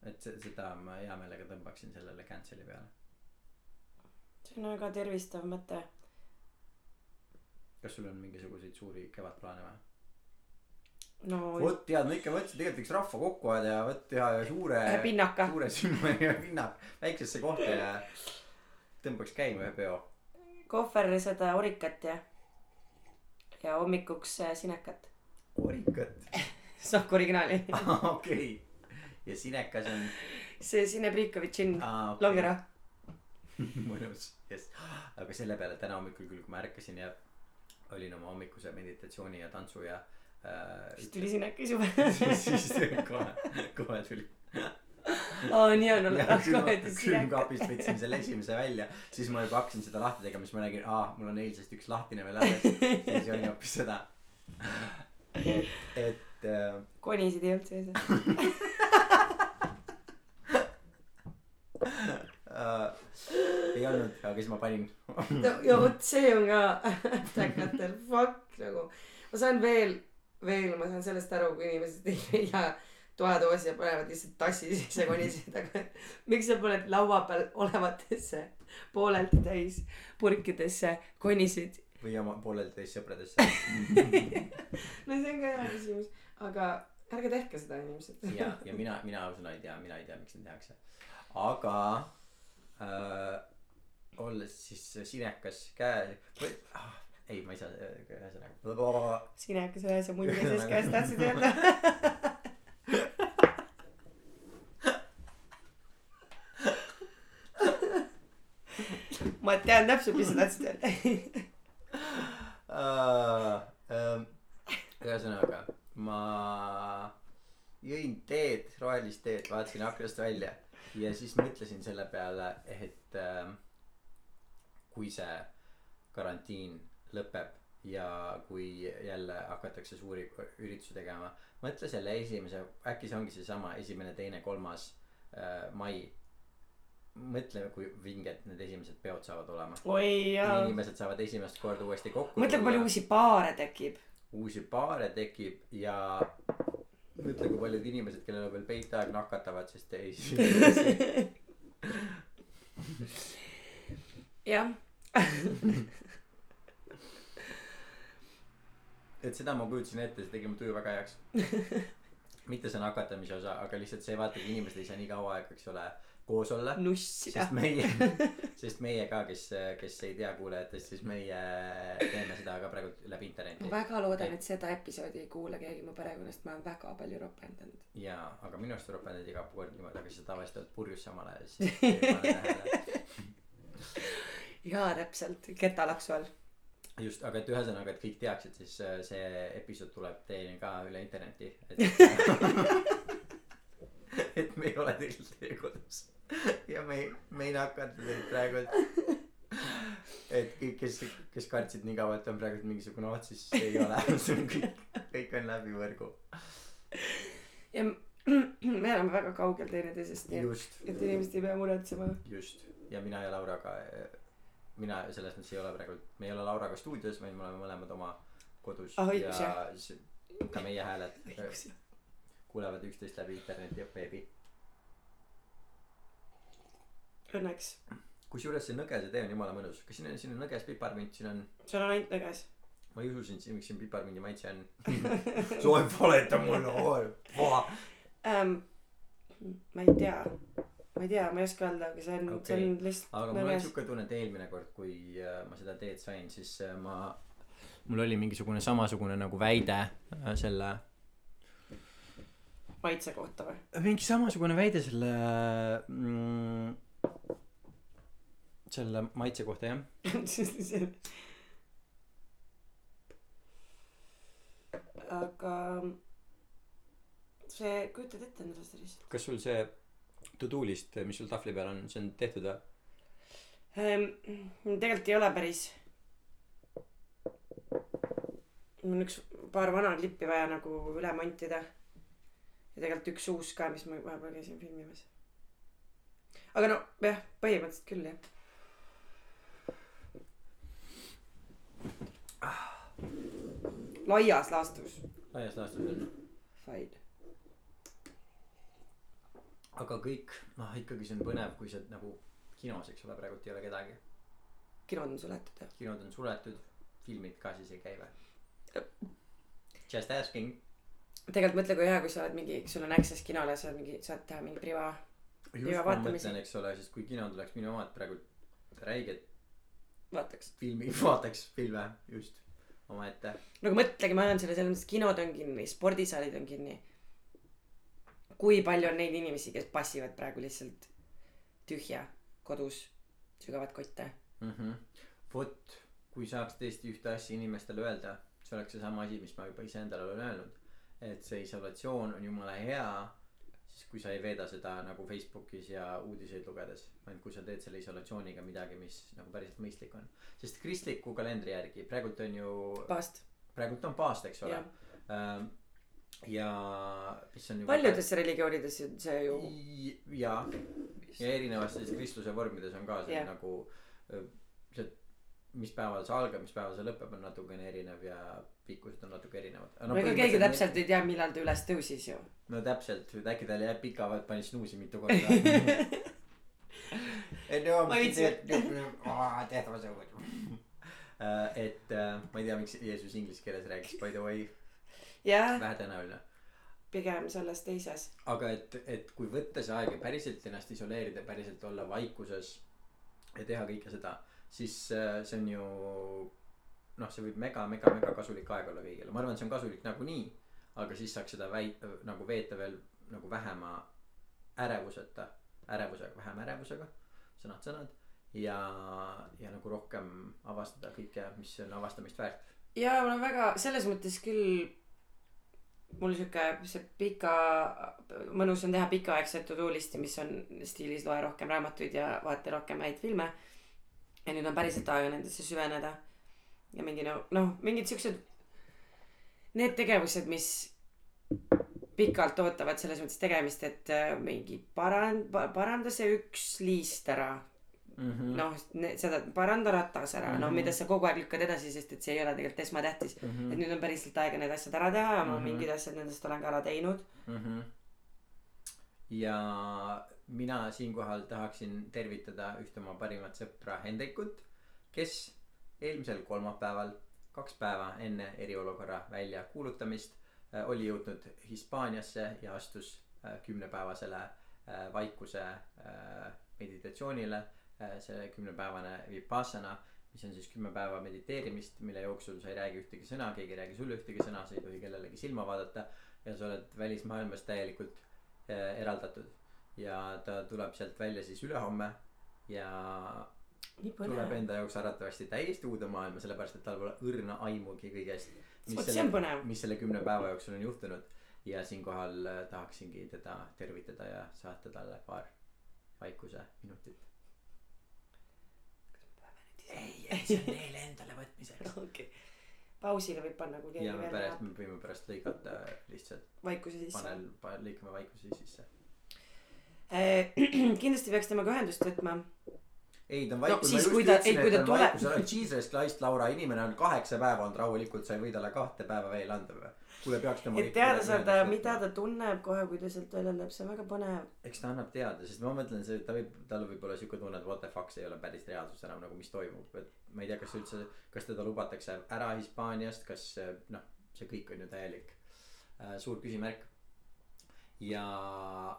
et se- seda ma hea meelega tõmbaksin sellele cancel'i peale. see on väga tervistav mõte. kas sul on mingisuguseid suuri kevadplaane või? no vot tead, ma ikka mõtlesin, tegelikult võiks rahva kokku ajada ja vot teha suure, pinnaka. suure sümboli ja pinnak väiksesse kohta ja tõmbaks käima ühe peo. kohver seda orikat ja ja hommikuks äh, sinekat. orikat. Sahk originaali. okei. ja sinekas on. see Sine Priikovitš in aa, Longera. mõnus, jess. aga selle peale täna hommikul küll, kui ma ärkasin ja olin oma hommikuse meditatsiooni ja tantsu ja äh,. siis tuli sinekas juba. siis, siis kohe, kohe tuli. aa, nii on olnud. külmkapist võtsin selle esimese välja, siis ma juba hakkasin seda lahti tegema, siis ma nägin, aa, mul on eilsest üks lahtine veel alles. siis oli hoopis seda. et äh, konisid ei olnud sees. äh, ei olnud, aga siis ma panin. ja vot see on ka äkatel, fuck nagu. ma saan veel, veel ma saan sellest aru, kui inimesed ei leia toadoosi ja panevad lihtsalt tassi sisse konisid, aga miks sa paned laua peal olevatesse pooleldi täis purkidesse konisid. või oma poolelteist sõpradesse. no see on ka hea küsimus, aga ärge tehke seda inimesed. ja, ja mina, mina ausõna ei tea, mina ei tea, miks neid tehakse. aga äh, olles siis sinekas käe või ah, ei, ma ei saa, ühesõnaga. sinekas ühes ja munni sees käes tahtsid öelda. ma tean täpselt, mis sa tahtsid öelda. ähm, ühesõnaga, ma jõin teed, rohelist teed, vaatasin aknast välja ja siis mõtlesin selle peale, et ähm, kui see karantiin lõpeb ja kui jälle hakatakse suuri üritusi tegema, mõtle selle esimese, äkki see ongi seesama esimene, teine, kolmas äh, mai. mõtle, kui vinged need esimesed peod saavad olema. inimesed saavad esimest korda uuesti kokku mõtle, kui palju uusi paare tekib. Uusi paare tekib ja mõtle, kui paljud inimesed, kellel on veel peitaeg, nakatavad, sest ei jah, et seda ma kujutasin ette, see tegi mu tuju väga heaks. mitte see nakatamise osa, aga lihtsalt see vaata, kui inimesed ei saa nii kaua aega, eks ole, koos olla. nussida sest. meie, sest meie ka, kes, kes ei tea kuulajatest, siis meie teeme seda ka praegu läbi interneti ma. väga loodan, et seda episoodi ei kuula keegi mu perekonnast, ma olen väga palju ropendanud. jaa, aga minu arust ropendad iga kord niimoodi, aga sa tavaliselt oled purjus samal ajal, siis jaa, täpselt, ketalaksu all. just, aga et ühesõnaga, et kõik teaksid, siis äh, see episood tuleb teieni ka üle interneti, et et me ei ole tegelikult teie kodus. Ja me ei, me ei nakata teid praegu, et kõik, kes, kes kartsid nii kaua, et on praegu mingisugune oht, siis ei ole, see on kõik, kõik on läbi võrgu. ja me oleme väga kaugel teineteisest, nii et, et inimesed ei pea muretsema. just. Ja mina ja Lauraga, mina selles mõttes ei ole praegu, me ei ole Lauraga stuudios, vaid me oleme mõlemad oma kodus Ah, õigus, ja siis ka meie hääled kuulevad üksteist läbi interneti ja veebi. Õnneks, kusjuures see nõgese tee on jumala mõnus, kas siin on, siin on nõges piparmint, siin on, sul on ainult nõges. ma ei usu sind, siin miks siin piparmindi maitse on. sa ei valeta mulle, oi, ähm,. ma ei tea, ma ei tea, ma ei oska öelda, aga see on okay., see on lihtsalt aga mul on siuke tunne, et eelmine kord, kui äh, ma seda teed sain, siis äh, ma, mul oli mingisugune samasugune nagu väide äh, selle maitse kohta või? mingi samasugune väide selle mm, selle maitse kohta jah aga see, kujutad ette endale seda lihtsalt kas sul see to do list mis sul tahvli peal on see on tehtud või ähm,? tegelikult ei ole päris. mul on üks paar vana klippi vaja nagu üle montida. Ja tegelikult üks uus ka, mis ma vahepeal käisin filmimas. aga no jah, põhimõtteliselt küll jah. laias laastus. laias laastus on Fine. aga kõik noh ikkagi see on põnev kui sa nagu kinos eks ole praegult ei ole kedagi kinod on suletud jah. kinod on suletud filmid ka siis ei käi või just asking tegelikult mõtle, kui hea, kui sa oled mingi, sul on access kinole, sa oled mingi, saad teha mingi priva. just ma mõtlen eks ole siis kui kinod oleks minu omad praegu räiged vaataks. filmi vaataks filme just omaette. nagu mõtlegi, ma olen selle selles mõttes, kinod on kinni, spordisaalid on kinni. kui palju on neid inimesi, kes passivad praegu lihtsalt tühja kodus, sügavad kotte. Mhm. vot, kui saaks tõesti ühte asja inimestele öelda, see oleks seesama asi, mis ma juba iseendale olen öelnud. Et see isolatsioon on jumala hea, siis kui sa ei veeda seda nagu Facebookis ja uudiseid lugedes, vaid kui sa teed selle isolatsiooniga midagi, mis nagu päriselt mõistlik on. sest kristliku kalendri järgi praegult on ju, paast. praegult on paast, eks ole Jah.. ja mis on ju. paljudes religioonides on see ju. ja, ja erinevates kristluse vormides on ka see yeah. nagu mis päeval see algab, mis päeval see lõpeb, on natukene erinev ja pikkused on natuke erinevad. no ega keegi täpselt ei tea, millal ta üles tõusis ju. no täpselt, äkki tal jääb pika, pani snuusi mitu korda. ei no Ma ei tea, miks Jeesus inglise keeles rääkis, by the way, jah, vähetõenäoline. pigem selles teises. aga et, et kui võtta see aeg ja päriselt ennast isoleerida, päriselt olla vaikuses ja teha kõike seda, siis äh, see on ju noh, see võib mega, mega, mega kasulik aeg olla kõigile, ma arvan, et see on kasulik nagunii. aga siis saaks seda väi-, nagu veeta veel nagu vähema ärevuseta, ärevusega, vähem ärevusega, sõnad-sõnad. ja, ja nagu rohkem avastada kõike, mis on avastamist väärt. ja mul on väga selles mõttes küll mul sihuke see pika mõnus on teha pikaaegset to do listi mis on stiilis loe rohkem raamatuid ja vaata rohkem häid filme ja nüüd on päriselt aega nendesse süveneda ja mingi no noh mingid siuksed need tegevused mis pikalt ootavad selles mõttes tegemist et äh, mingi parand- paranda see üks liist ära Mhm. noh seda paranda ratas ära no Mhm. mida sa kogu aeg lükkad edasi sest et see ei ole tegelikult esmatähtis Mhm. et nüüd on päriselt aega need asjad ära teha ja ma Mhm. mingid asjad nendest olen ka ära teinud mm. -hmm. ja mina siinkohal tahaksin tervitada ühte oma parimat sõpra Hendrikut, kes eelmisel kolmapäeval, kaks päeva enne eriolukorra väljakuulutamist äh, oli jõudnud Hispaaniasse ja astus äh, kümnepäevasele äh, vaikuse meditatsioonile see kümnepäevane vipassana, mis on siis kümme päeva mediteerimist, mille jooksul sa ei räägi ühtegi sõna, keegi ei räägi sulle ühtegi sõna, sa ei tohi kellelegi silma vaadata ja sa oled välismaailmast täielikult eraldatud ja ta tuleb sealt välja siis ülehomme ja tuleb enda jaoks arvatavasti täiesti uude maailma, sellepärast et tal pole õrna aimugi kõigest. on põnev mis selle kümne päeva jooksul on juhtunud ja siinkohal äh, tahaksingi teda tervitada ja saata talle paar vaikuse minutit. ei, et see on neile endale võtmiseks. okei pausile võib panna kui keegi veel tahab me võime pärast lõigata lihtsalt vaikuse sisse panel, lõikame vaikuse sisse. Eh, kindlasti peaks temaga ühendust võtma. Ei, ta on No vaikus, ma siis, just kui ta- ütlesin, ei, kui et ta on vaikus, sa oled Jesus Christ, Laura, inimene on kaheksa päeva olnud rahulikult, sa ei või talle kahte päeva veel anda või? kuule, peaks temaga et teada saada mida ta tunneb kohe kui ta sealt välja läheb see on väga põnev. Eks ta annab teada, sest ma mõtlen, see, ta võib, tal võib olla siuke tunne, et what the fuck, see ei ole päris reaalsus enam nagu, mis toimub, et ma ei tea, kas üldse, kas teda lubatakse ära Hispaaniast, kas noh, see kõik on ju täielik äh, suur küsimärk. ja,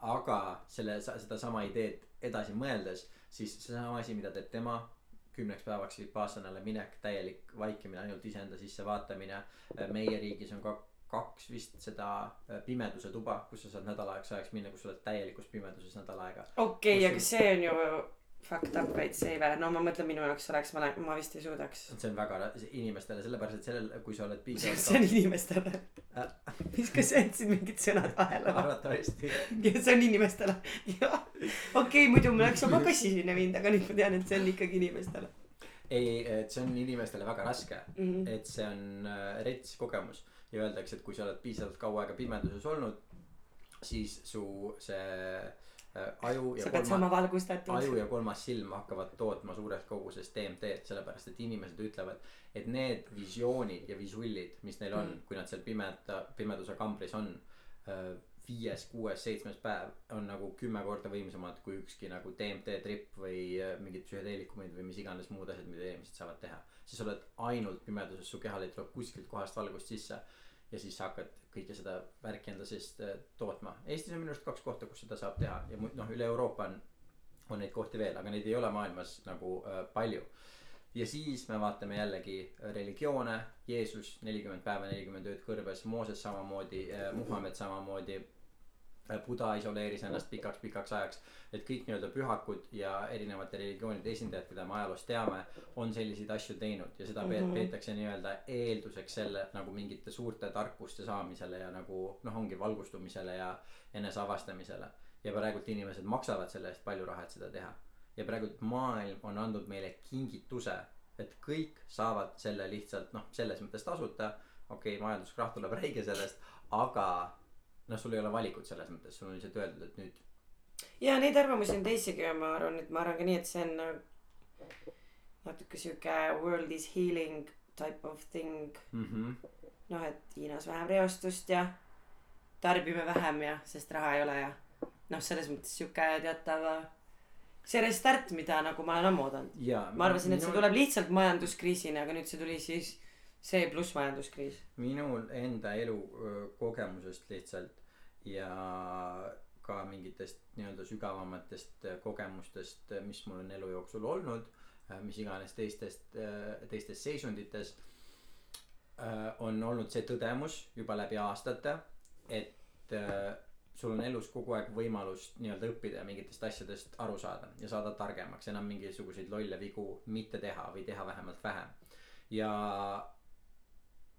aga selle, sedasama ideed edasi mõeldes, siis seesama asi, mida teeb tema kümneks päevaks Vipassanale minek, täielik vaikimine, ainult iseenda sisse vaatamine. meie riigis on ka kaks vist seda äh, pimeduse tuba, kus sa saad nädalaks ajaks minna, kus sa oled täielikus pimeduses nädal aega. okei okay, aga see on ju fucked up ei vä no ma mõtlen minu jaoks oleks ma ma vist ei suudaks. See on väga inimestele, sellepärast et sellel, kui sa oled see on piisavalt inimestele. Äh. mis kas sa jätsid mingid sõnad vahele? Arvatavasti. See on inimestele. Jah. Okei okay, muidu mul oleks oma kassi sinna viinud aga nüüd ma tean et see on ikkagi inimestele. Ei, et see on inimestele väga raske, mm -hmm. et see on äh, rets kogemus. Ja öeldakse, et kui sa oled piisavalt kaua aega pimeduses olnud, siis su see aju ja sa pead saama valgustatud aju ja kolmas silm hakkavad tootma suures koguses DMT-d, sellepärast et inimesed ütlevad, et need visioonid ja visullid, mis neil on Mm. mm., kui nad seal pimeda, pimeduse kambris on. viies, kuues, seitsmes päev on nagu kümme korda võimsamad kui ükski nagu DMT trip või äh, mingid psühhedeelikumid või mis iganes muud asjad, mida inimesed saavad teha. siis oled ainult pimeduses, su kehal ei tule kuskilt kohast valgust sisse ja siis sa hakkad kõike seda värki enda seest äh, tootma. Eestis on minu arust kaks kohta, kus seda saab teha ja noh, üle Euroopa on, on neid kohti veel, aga neid ei ole maailmas nagu äh, palju. ja siis me vaatame jällegi religioone Jeesus nelikümmend päeva nelikümmend ööd kõrbes Mooses samamoodi Muhamed samamoodi Buda isoleeris ennast pikaks pikaks ajaks. Et kõik nii-öelda pühakud ja erinevate religioonide esindajad keda me ajaloost teame on selliseid asju teinud. Ja seda mm -hmm. peetakse nii-öelda eelduseks selle nagu mingite suurte tarkuste saamisele ja nagu noh ongi valgustumisele ja eneseavastamisele. Ja praegult inimesed maksavad selle eest palju raha et seda teha. Ja praegult maailm on andnud meile kingituse et kõik saavad selle lihtsalt noh selles mõttes tasuta. Okei okay, majanduskrahv tuleb räige sellest aga noh sul ei ole valikut selles mõttes sul on lihtsalt öeldud et nüüd ja neid arvamusi on teisigi ja ma arvan et ma arvan ka nii et see on nagu natuke sihuke world is healing type of thing mm -hmm. noh et Hiinas vähem reostust ja tarbime vähem ja sest raha ei ole ja noh selles mõttes sihuke teatav see restart mida nagu ma olen ammu oodanud ma arvasin et see tuleb lihtsalt majanduskriisina aga nüüd see tuli siis see pluss majanduskriis minul enda elu öö, kogemusest lihtsalt ja ka mingitest nii-öelda sügavamatest kogemustest, mis mul on elu jooksul olnud, mis iganes teistest, teistes seisundites. on olnud see tõdemus juba läbi aastate, et sul on elus kogu aeg võimalus nii-öelda õppida ja mingitest asjadest aru saada ja saada targemaks, enam mingisuguseid lolle vigu mitte teha või teha vähemalt vähem. ja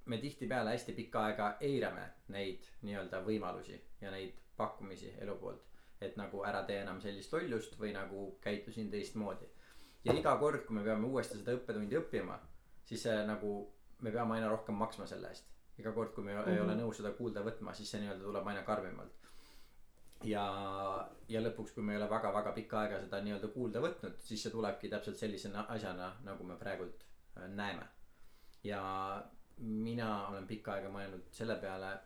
me tihtipeale hästi pikka aega eirame neid nii-öelda võimalusi ja neid pakkumisi elu poolt. et nagu ära tee enam sellist lollust või nagu käitusin teistmoodi. ja iga kord, kui me peame uuesti seda õppetundi õppima, siis see nagu, me peame aina rohkem maksma selle eest. iga kord, kui me mm -hmm. ei ole nõus seda kuulda võtma, siis see nii-öelda tuleb aina karmimalt. ja, ja lõpuks, kui me ei ole väga-väga pikka aega seda nii-öelda kuulda võtnud, siis see tulebki täpselt sellise na- asjana, nagu me praegult äh, näeme. ja mina olen pikka aega mõelnud selle peale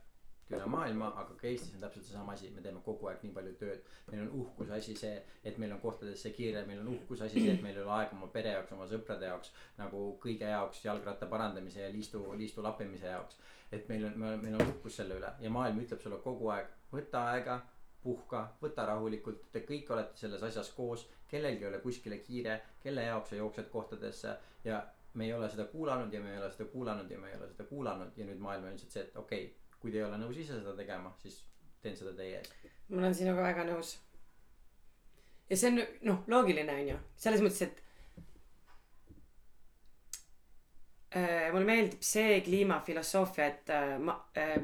üle maailma, aga ka Eestis on täpselt seesama asi, me teeme kogu aeg nii palju tööd. meil on uhkuse asi see, et meil on kohtadesse kiire, meil on uhkuse asi see, et meil ei ole aega oma pere jaoks, oma sõprade jaoks. nagu kõige jaoks, jalgratta parandamise ja liistu, liistu lappimise jaoks. et meil on, meil on uhkus selle üle ja maailm ütleb sulle kogu aeg, võta aega, puhka, võta rahulikult, te kõik olete selles asjas koos. kellelgi ei ole kuskile kiire, kelle jaoks sa jooksed kohtadesse ja me ei ole seda kuulanud ja me ei ole seda kuulanud ja me ei ole seda kuulanud ja nüüd maailm on lihtsalt see, et okei okay, kui te ei ole nõus ise seda tegema, siis teen seda teie eest. ma olen sinuga väga nõus. ja see on noh loogiline on ju selles mõttes, et äh, mulle meeldib see kliimafilosoofia, et äh, ma äh,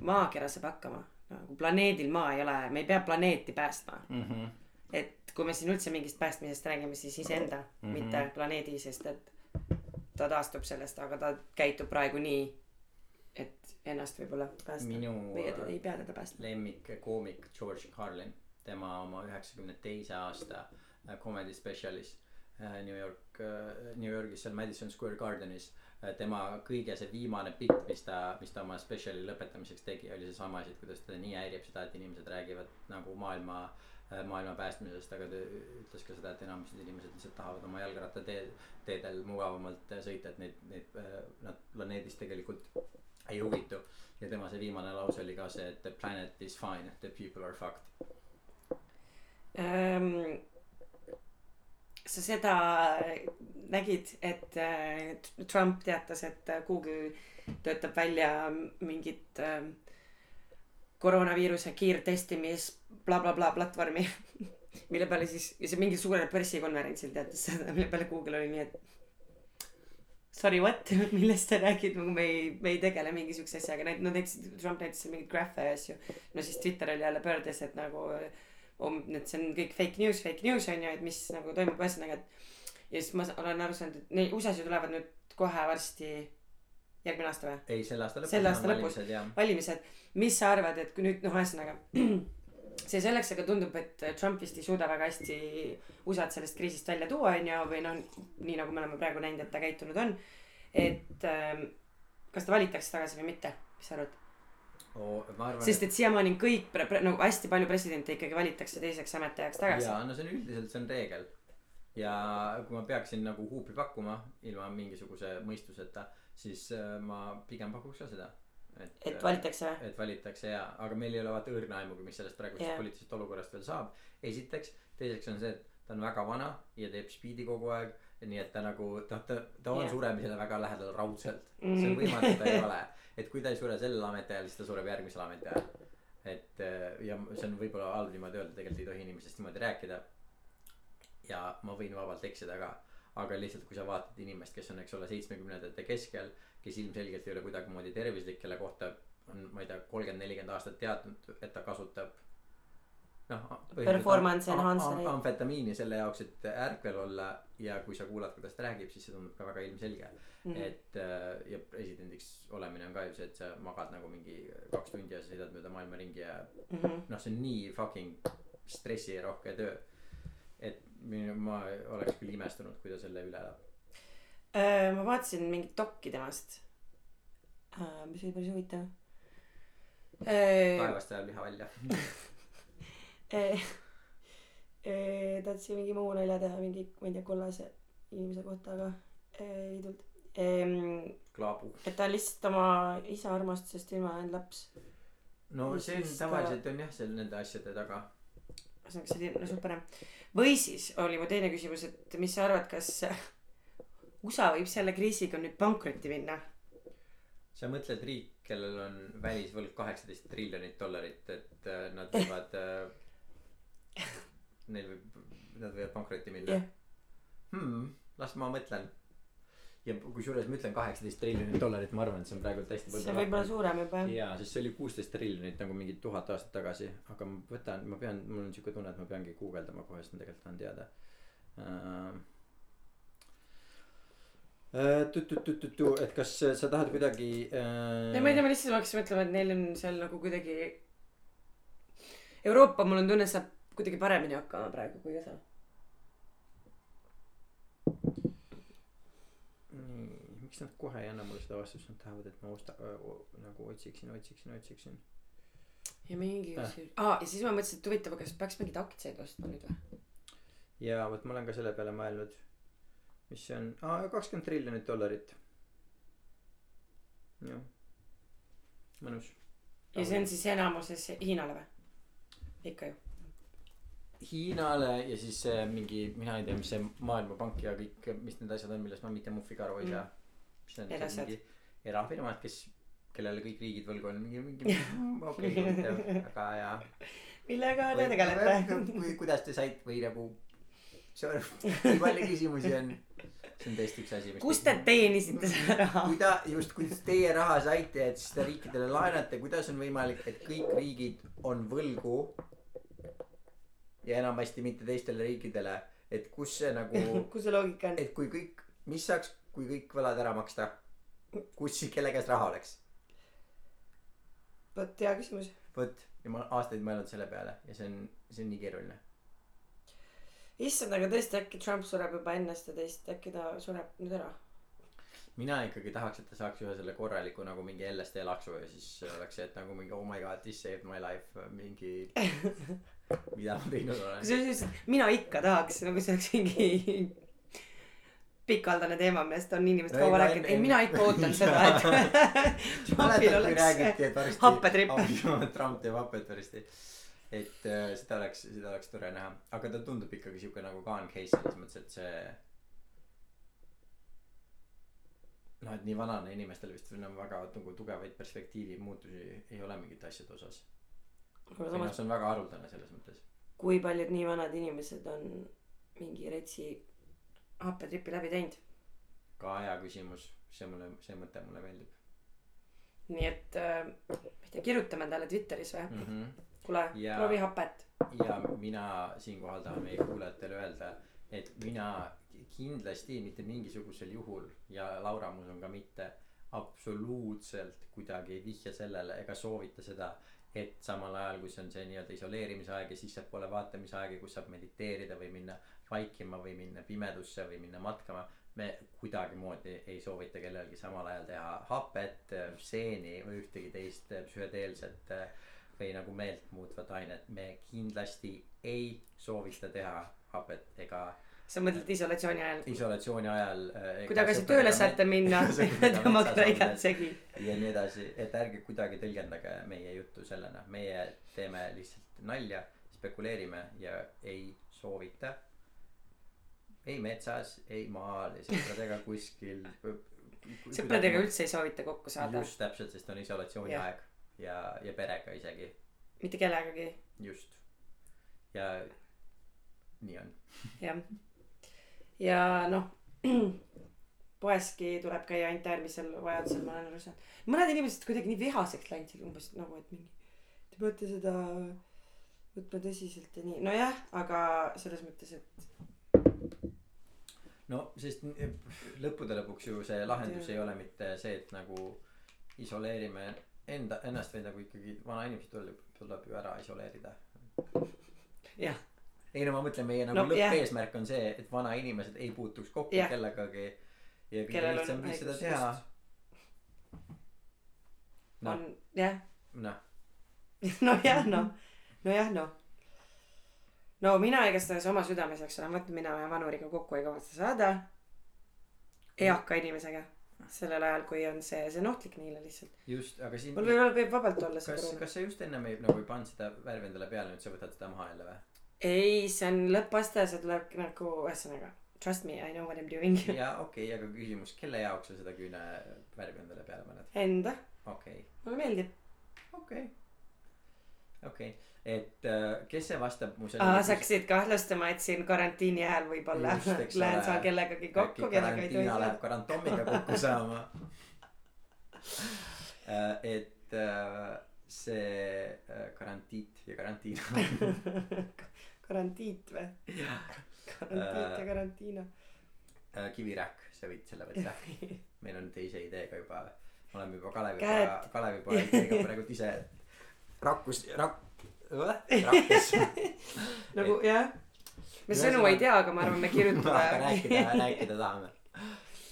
maakera saab hakkama nagu planeedil maa ei ole, me ei pea planeeti päästma mm. -hmm. et kui me siin üldse mingist päästmisest räägime, siis iseenda mm, Mhm. -hmm. mitte planeedi, sest et ta taastub sellest, aga ta käitub praegu nii, et ennast võib-olla päästa minu või et ei pea teda päästma. lemmikkoomik George Carlin, tema oma üheksakümne teise aasta äh, comedy specialis äh, New York, New Yorgis seal Madison Square Gardenis. Tema kõige see viimane bitt, mis ta, mis ta oma special'i lõpetamiseks tegi, oli seesama asi, et kuidas teda nii häirib seda, et inimesed räägivad nagu maailma, maailma päästmisest, aga ta ütles ka seda, et enamused inimesed lihtsalt tahavad oma jalgrattateed, teedel mugavamalt sõita, et neid, neid, nad planeedist tegelikult ei huvitu ja tema see viimane lause oli ka see, et the planet is fine, the people are fucked. ähm,. sa seda nägid, et äh, Trump teatas, et äh, Google töötab välja mingit äh, koroonaviiruse kiirtestimis blablabla bla, platvormi. mille peale siis, ja see mingi suurel pressikonverentsil teatas seda, mille peale Google oli nii, et sorry what, millest sa räägid, nagu me ei, me ei tegele mingi siukse asjaga, no näiteks Trump näitas mingeid graffe ja asju. no siis Twitter oli jälle pöördes, et nagu um,, et see on kõik fake news, fake news on ju, et mis nagu toimub, ühesõnaga, et. ja siis ma olen aru saanud, et neil USA-s ju tulevad nüüd kohe varsti järgmine aasta või? ei, selle aasta lõpus. Selle aasta lõpus. jah, valimised, mis sa arvad, et kui nüüd noh, ühesõnaga see selleks, aga tundub, et Trump vist ei suuda väga hästi USA-d sellest kriisist välja tuua, on ju, või noh, nii nagu me oleme praegu näinud, et ta käitunud on. et ähm, kas ta valitakse tagasi või mitte, mis sa arvad? Ma arvan. sest et siiamaani kõik pre-, pre- nagu hästi palju presidente ikkagi valitakse teiseks ametiajaks tagasi. jaa, no see on üldiselt, see on reegel. ja kui ma peaksin nagu huupi pakkuma ilma mingisuguse mõistuseta, siis äh, ma pigem pakuks ka seda. et valitakse või? et valitakse ja, aga meil ei ole vaata õrna aimugi, mis sellest praegusest yeah. poliitilisest olukorrast veel saab. esiteks, teiseks on see, et ta on väga vana ja teeb spiidi kogu aeg nii et ta nagu noh ta ta on Jah. suremisele väga lähedal raudselt. See on võimatu ta ei ole. Et kui ta ei sure sellel ametiajal siis ta sureb järgmisel ametiajal. Et äh, ja see on võib-olla halb niimoodi öelda tegelikult ei tohi inimesest niimoodi rääkida. Ja ma võin vabalt eksida ka. Aga lihtsalt kui sa vaatad inimest kes on eks ole seitsmekümnendate keskel kes ilmselgelt ei ole kuidagimoodi tervislik kelle kohta on ma ei tea kolmkümmend nelikümmend aastat teadnud et ta kasutab noh Performance enhancer'eid. amfetamiini selle jaoks et ärkvel olla ja kui sa kuulad kuidas ta räägib siis see tundub ka väga ilmselge Mhm. et äh, ja presidendiks olemine on ka ju see et sa magad nagu mingi kaks tundi ja sa sõidad mööda maailma ringi ja Mhm. noh see on nii fucking stressirohke töö et minu- ma oleks küll imestunud kui ta selle üle elab ma vaatasin mingit dokki temast mis oli päris huvitav taevast ajab liha välja tahtsin mingi muu nalja teha mingi ma ei tea kollase inimese kohta aga äh, ei tulnud ähm, klaabu et ta on lihtsalt oma isa armastusest ilma jäänud laps. No see on tavaliselt on jah seal nende asjade taga. Ühesõnaga see oli no suht põnev või siis oli mu teine küsimus et mis sa arvad kas USA võib selle kriisiga nüüd pankrotti minna? Sa mõtled riik kellel on välisvõlg kaheksateist triljonit dollarit et äh, nad võivad äh, neil võib nad võivad pankrotti minna. Jah. Hmm, las ma mõtlen. Ja kusjuures ma ütlen kaheksateist triljonit dollarit ma arvan et see on praegu hästi see võib olla suurem juba jah. Jaa sest see oli kuusteist triljonit nagu mingi tuhat aastat tagasi. Aga ma võtan ma pean mul on siuke tunne et ma peangi guugeldama kohe sest ma tegelikult tahan teada. Uh, tu-tu-tu-tu-tu et kas äh, sa tahad kuidagi uh, ei ma ei tea ma lihtsalt hakkasin mõtlema et neil on seal nagu kuidagi Euroopa mul on tunne saab kuidagi paremini hakkama praegu kui USA nii miks nad kohe ei anna mulle seda vastust nad tahavad et ma osta- nagu otsiksin otsiksin otsiksin. Ja mingi Äh. asi aa ja siis ma mõtlesin et huvitav kas peaks mingeid aktsiaid ostma nüüd või? Ja vot ma olen ka selle peale mõelnud mis see on. Aa kakskümmend triljonit dollarit. Jah. Mõnus. Ja see on siis enamuses Hiinale või? Ikka ju Hiinale ja siis see mingi mina ei tea mis see maailmapank ja kõik mis need asjad on millest ma mitte muhviga aru ei saa. Mis need Erased. mingi erafirmad kes kellele kõik riigid võlgu on mingi mingi okei huvitav aga jaa millega te tegelete? kui kuidas te saite või nagu sorry nii palju küsimusi on. See on tõesti üks asi kust te teenisite seda raha? Kui ta just kuidas teie raha saite et seda riikidele laenate kuidas on võimalik et kõik riigid on võlgu ja enamasti mitte teistele riikidele et kus see nagu kus see loogika on? et kui kõik mis saaks kui kõik võlad ära maksta? Kus siis kelle käes raha oleks? Vot hea küsimus. Vot ja ma aastaid mõelnud selle peale ja see on see on nii keeruline. Issand aga tõesti äkki Trump sureb juba enne seda teist äkki ta sureb nüüd ära? Mina ikkagi tahaks et ta saaks ühe selle korraliku nagu mingi LSD laksu ja siis oleks see et nagu mingi oh my god this saved my life mingi mida ma teinud olen? Kusjuures lihtsalt mina ikka tahaks nagu see oleks mingi pikaldane teema millest on inimesed kaua rääkinud. Ei mina ikka ootan seda et Trumpil oleks happetripp. Trump teeb hapet varsti. Et äh, seda oleks seda oleks tore näha. Aga ta tundub ikkagi siuke nagu Khan case selles mõttes et see noh et nii vanane inimestel vist enam väga nagu tugevaid perspektiivi muutusi ei ole mingite asjade osas aga samas see on väga haruldane selles mõttes. kui paljud nii vanad inimesed on mingi retsi happetripi läbi teinud? Ka hea küsimus. See mulle see mõte mulle meeldib. Nii et äh, ma ei tea kirjutame talle Twitteris või? Mm -hmm. kuule Ja- proovi hapet. ja mina siinkohal tahan meie kuulajatele öelda et mina kindlasti mitte mingisugusel juhul ja Laura usun ka mitte absoluutselt kuidagi ei vihja sellele ega soovita seda et samal ajal kui see on see nii-öelda isoleerimise aeg ja sissepoole vaatamise aeg ja kus saab mediteerida või minna vaikima või minna pimedusse või minna matkama me kuidagimoodi ei soovita kellelgi samal ajal teha hapet seeni või ühtegi teist psühhedeelset äh, või nagu meelt muutvat ainet. me kindlasti ei soovita teha hapet ega sa mõtled isolatsiooni ajal? Isolatsiooni ajal äh, kui tagasi tööle saate minna tõmmake räigad segi. Ja nii edasi et ärge kuidagi tõlgendage meie juttu sellena. Meie teeme lihtsalt nalja spekuleerime ja ei soovita. Ei metsas ei maal sõpradega kuskil. Sõpradega üldse ei soovita kokku saada. Just täpselt sest on isolatsiooniaeg ja ja perega isegi. Mitte kellegagi. Just. Ja nii on. Jah ja noh poeski tuleb käia ainult äärmisel vajadusel ma olen aru saanud. Mõned inimesed kuidagi nii vihaseks läinud seal umbes nagu et mingi te peate seda võtma tõsiselt ja nii. Nojah aga selles mõttes et no sest n- lõppude lõpuks ju see lahendus ei ole mitte see et nagu isoleerime enda ennast vaid nagu ikkagi vanainimesed tuleb tuleb ju ära isoleerida. Jah ei no ma mõtlen meie nagu No, no, lõppeesmärk on see et vanainimesed ei puutuks kokku Jah. kellegagi ja kõige lihtsam viis seda teha. noh. On jah. Noh. Nojah noh. Nojah noh. No mina igastahes oma südames eks ole mõtlen mina vanuriga kokku ei kavatse saada. Eaka inimesega. Sellel ajal kui on see see on ohtlik neile lihtsalt. Just aga siin mul võib võib vabalt olla see kas koroona kas sa just ennem ei nagu ei pannud seda värvi endale peale nüüd sa võtad seda maha jälle või ei see on lõppaste see tuleb nagu ühesõnaga trust me I know what I m doing. Ja okei okay, aga küsimus kelle jaoks sa seda küünevärvi endale peale paned enda. Okei. Okay. mulle meeldib. Okei. Okei. Et äh, kes see vastab mu aa sa hakkasid kahtlustama et siin karantiini ajal võib-olla lähen saan kellegagi kokku kellega ei tohi läheb saada. karantomiga kokku saama. Äh, et äh, see karantiit ja karantiina karantiit või? Karantiit ja karantiina äh, kivirähk sa võid selle võtta meil on teise ideega juba oleme juba Kalevipoja. Kalevipoja ideega praegu ise rakkus rak- rakkes nagu jah. Me sõnu ei tea aga ma arvan me kirjutame. Rääkida rääkida tahame.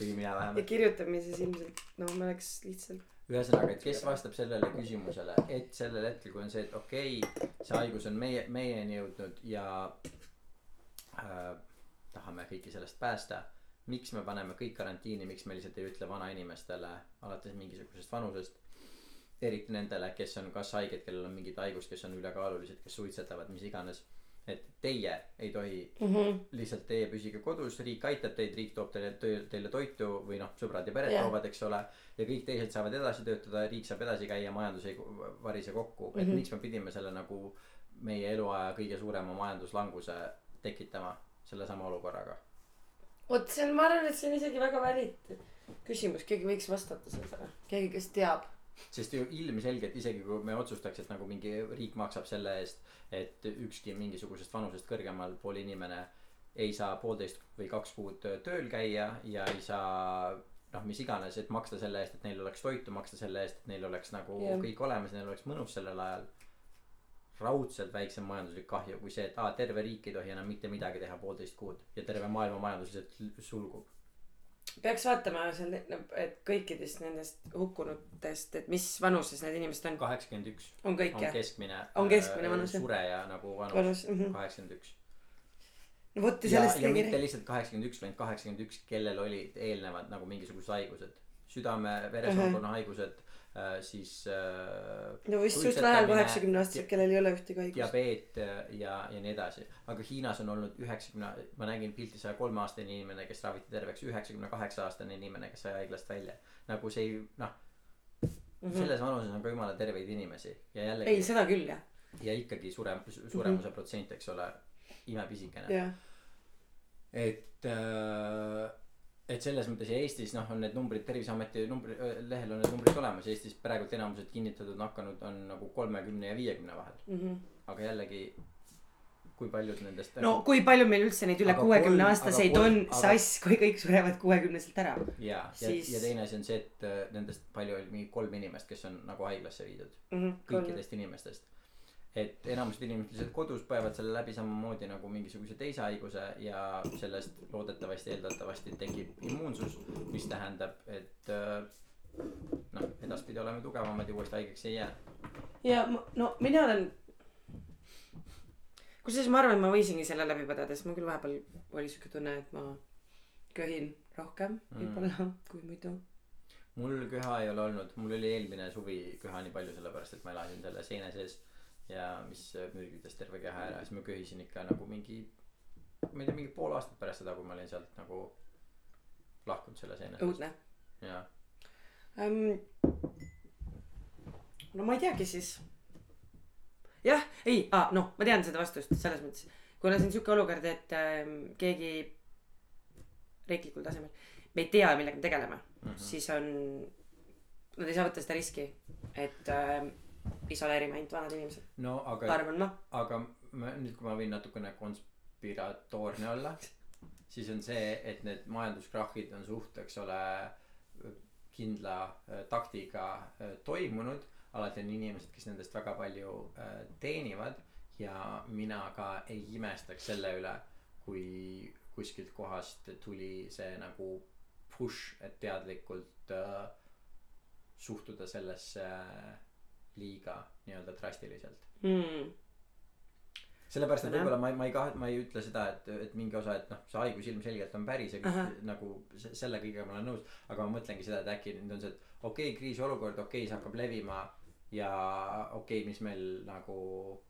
Mina ja vähemalt. kirjutamises ilmselt. No me oleks lihtsalt ühesõnaga et kes vastab sellele küsimusele? Et sellel hetkel kui on see et okei okay, see haigus on meie meieni jõudnud ja äh, tahame kõiki sellest päästa miks me paneme kõik karantiini miks me lihtsalt ei ütle vanainimestele alates mingisugusest vanusest eriti nendele kes on kas haiged kellel on mingid haigus kes on ülekaalulised kes suitsetavad mis iganes et teie ei tohi mm -hmm. lihtsalt teie püsige kodus riik aitab teid riik toob teile teile toitu või noh sõbrad ja pered Jah. toovad eks ole ja kõik teised saavad edasi töötada riik saab edasi käia majandus ei varise kokku et Mhm. miks me pidime selle nagu meie eluaja kõige suurema majanduslanguse tekitama sellesama olukorraga vot see on ma arvan et see on isegi väga valid küsimus keegi võiks vastata sellele keegi kes teab sest ju ilmselgelt isegi kui me otsustaks et nagu mingi riik maksab selle eest et ükski mingisugusest vanusest kõrgemal pool inimene ei saa poolteist või kaks kuud tööl käia ja ei saa noh mis iganes et maksta selle eest et neil oleks toitu maksta selle eest et neil oleks nagu Jah. kõik olemas neil oleks mõnus sellel ajal raudselt väiksem majanduslik kahju kui see et aa terve riik ei tohi enam mitte midagi teha poolteist kuud ja terve maailma majandus lihtsalt sulgub peaks vaatama seal et kõikidest nendest hukkunutest et mis vanuses need inimesed on? kaheksakümmend üks. On kõik on jah? keskmine On keskmine äh, vanus, jah. sureja nagu vanus. Mhm. kaheksakümmend üks. No vot ja sellest ja mitte lihtsalt kaheksakümmend üks vaid kaheksakümmend üks kellel olid eelnevad nagu mingisugused haigused. Südame-veresoonkonna haigused äh, siis äh, no vist suht vähe kaheksakümne aastased kellel ei ole ühtegi haigust. Diabeet äh, ja ja nii edasi. Aga Hiinas on olnud üheksakümne ma nägin pilti saja kolme aastane inimene kes raviti terveks üheksakümne kaheksa aastane inimene kes sai haiglast välja. Nagu see ei noh Mhm. selles vanuses on ka jumala terveid inimesi. Ja ei jällegi seda küll jah. Ja ikkagi surem suremuse protsent eks ole imepisikene. Jah. Et äh, et selles mõttes ja Eestis noh on need numbrid terviseameti numbri lehel on need numbrid olemas Eestis praegult enamused kinnitatud nakanud on nagu kolmekümne ja viiekümne vahel Mhm. aga jällegi kui paljud nendest no kui palju meil üldse neid üle kuuekümne kolm- aastaseid on kolm- aga- sass kui kõik surevad kuuekümneselt ära ja ja siis- ja teine asi on see et äh, nendest palju oli mingi kolm inimest kes on nagu haiglasse viidud mm -hmm. kõikidest inimestest et enamused inimesed lihtsalt kodus põevad selle läbi samamoodi nagu mingisuguse teise haiguse ja sellest loodetavasti eeldatavasti tekib immuunsus mis tähendab et äh, noh edaspidi oleme tugevamad ja uuesti haigeks ei jää. Ja ma, no mina olen kusjuures ma arvan et ma võisingi selle läbi põdeda sest mul küll vahepeal oli siuke tunne et ma köhin rohkem Mm. võib-olla kui muidu. Mul köha ei ole olnud. Mul oli eelmine suvi köha nii palju sellepärast et ma elasin selle seina sees ja mis mürgitas terve keha ära siis ma köhisin ikka nagu mingi ma ei tea, mingi pool aastat pärast seda, kui ma olin sealt nagu lahkunud selle seenest. õudne jaa, um,. no ma ei teagi siis. jah, ei ah,, noh, ma tean seda vastust selles mõttes, kuna see on siuke olukord, et ähm, keegi riiklikul tasemel, me ei tea, millega me tegeleme mm, -hmm. siis on, nad ei saa võtta seda riski, et ähm, isoleerime ainult vanad inimesed, no aga, aga ma nüüd, kui ma võin natukene konspiratoorne olla, siis on see, et need majanduskrahhid on suht, eks ole, kindla äh, taktiga äh, toimunud. alati on inimesed, kes nendest väga palju äh, teenivad ja mina ka ei imestaks selle üle, kui kuskilt kohast tuli see nagu push, et teadlikult äh, suhtuda sellesse liiga nii-öelda drastiliselt Mm. sellepärast, et võib-olla ma ei, ma ei kaht-, ma ei ütle seda, et, et mingi osa, et noh, see haigus ilmselgelt on päris ja kõik Ahah. nagu se- selle kõigega ma olen nõus. aga ma mõtlengi seda, et äkki nüüd on see, et okei okay,, kriisiolukord, okei okay,, see hakkab levima ja okei okay,, mis meil nagu.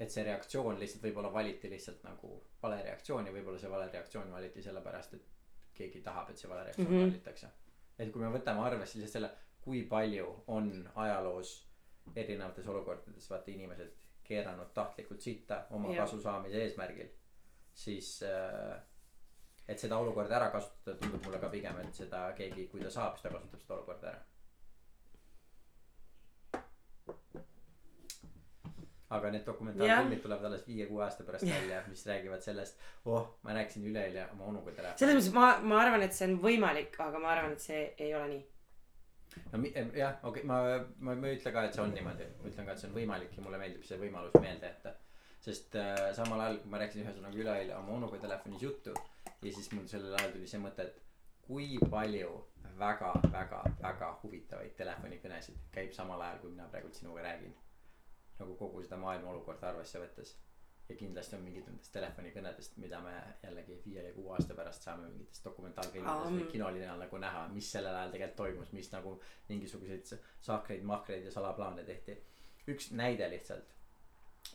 et see reaktsioon lihtsalt võib-olla valiti lihtsalt nagu vale reaktsioon ja võib-olla see vale reaktsioon valiti sellepärast, et keegi tahab, et see vale reaktsioon mm. -hmm. valitakse. et kui me võtame arvesse lihtsalt selle, kui palju on ajaloos erinevates olukordades vaata inimesed keeranud tahtlikult sitta oma yeah. kasu saamise eesmärgil, siis äh, et seda olukorda ära kasutada, tundub mulle ka pigem, et seda keegi, kui ta saab, siis ta kasutab seda olukorda ära. aga need dokumentaalfilmid tulevad alles viie-kuue aasta pärast välja, mis räägivad sellest, oh, ma rääkisin üleeile oma onuga telefonis. selles mõttes ma, ma arvan, et see on võimalik, aga ma arvan, et see ei ole nii. No jah, okei okay,, ma, ma, ma ei ütle ka, et see on niimoodi, ma ütlen ka, et see on võimalik ja mulle meeldib see võimalus meelde jätta. sest äh, samal ajal, kui ma rääkisin ühesõnaga üleeile oma onuga telefonis juttu ja siis mul sellel ajal tuli see mõte, et kui palju väga, väga, väga huvitavaid telefonikõnesid käib samal ajal, kui mina praegu sinuga räägin. nagu kogu seda maailma olukorda arvesse võttes. Ja kindlasti on mingid nendest telefonikõnedest, mida me jällegi viie ja kuue aasta pärast saame mingitest dokumentaalfilmidest või Aa. kinolinal nagu näha, mis sellel ajal tegelikult toimus, mis nagu mingisuguseid sahkreid, mahkreid ja salaplaane tehti. üks näide lihtsalt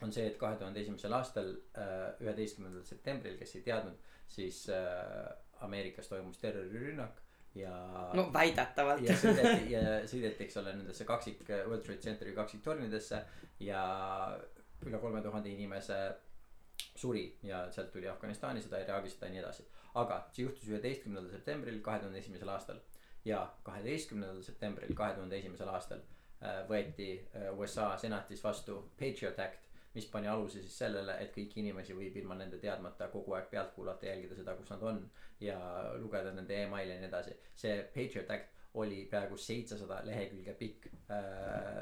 on see, et kahe tuhande esimesel aastal äh, üheteistkümnendal septembril, kes ei teadnud, siis äh, Ameerikas toimus terrorirünnak ja no väidetavalt ja sõideti ja sõideti, eks ole, nendesse kaksik, World Trade Centeri kaksiktornidesse ja üle kolme tuhande inimese suri ja sealt tuli Afganistani sõda, Iraagi sõda ja nii edasi. aga see juhtus üheteistkümnendal septembril kahe tuhande esimesel aastal ja kaheteistkümnendal septembril kahe tuhande esimesel aastal äh, võeti äh, USA senatis vastu Patriot Act, mis pani aluse siis sellele, et kõiki inimesi võib ilma nende teadmata kogu aeg pealt kuulata, jälgida seda, kus nad on ja lugeda nende emaili ja nii edasi. see Patriot Act oli peaaegu seitsesada lehekülge pikk äh,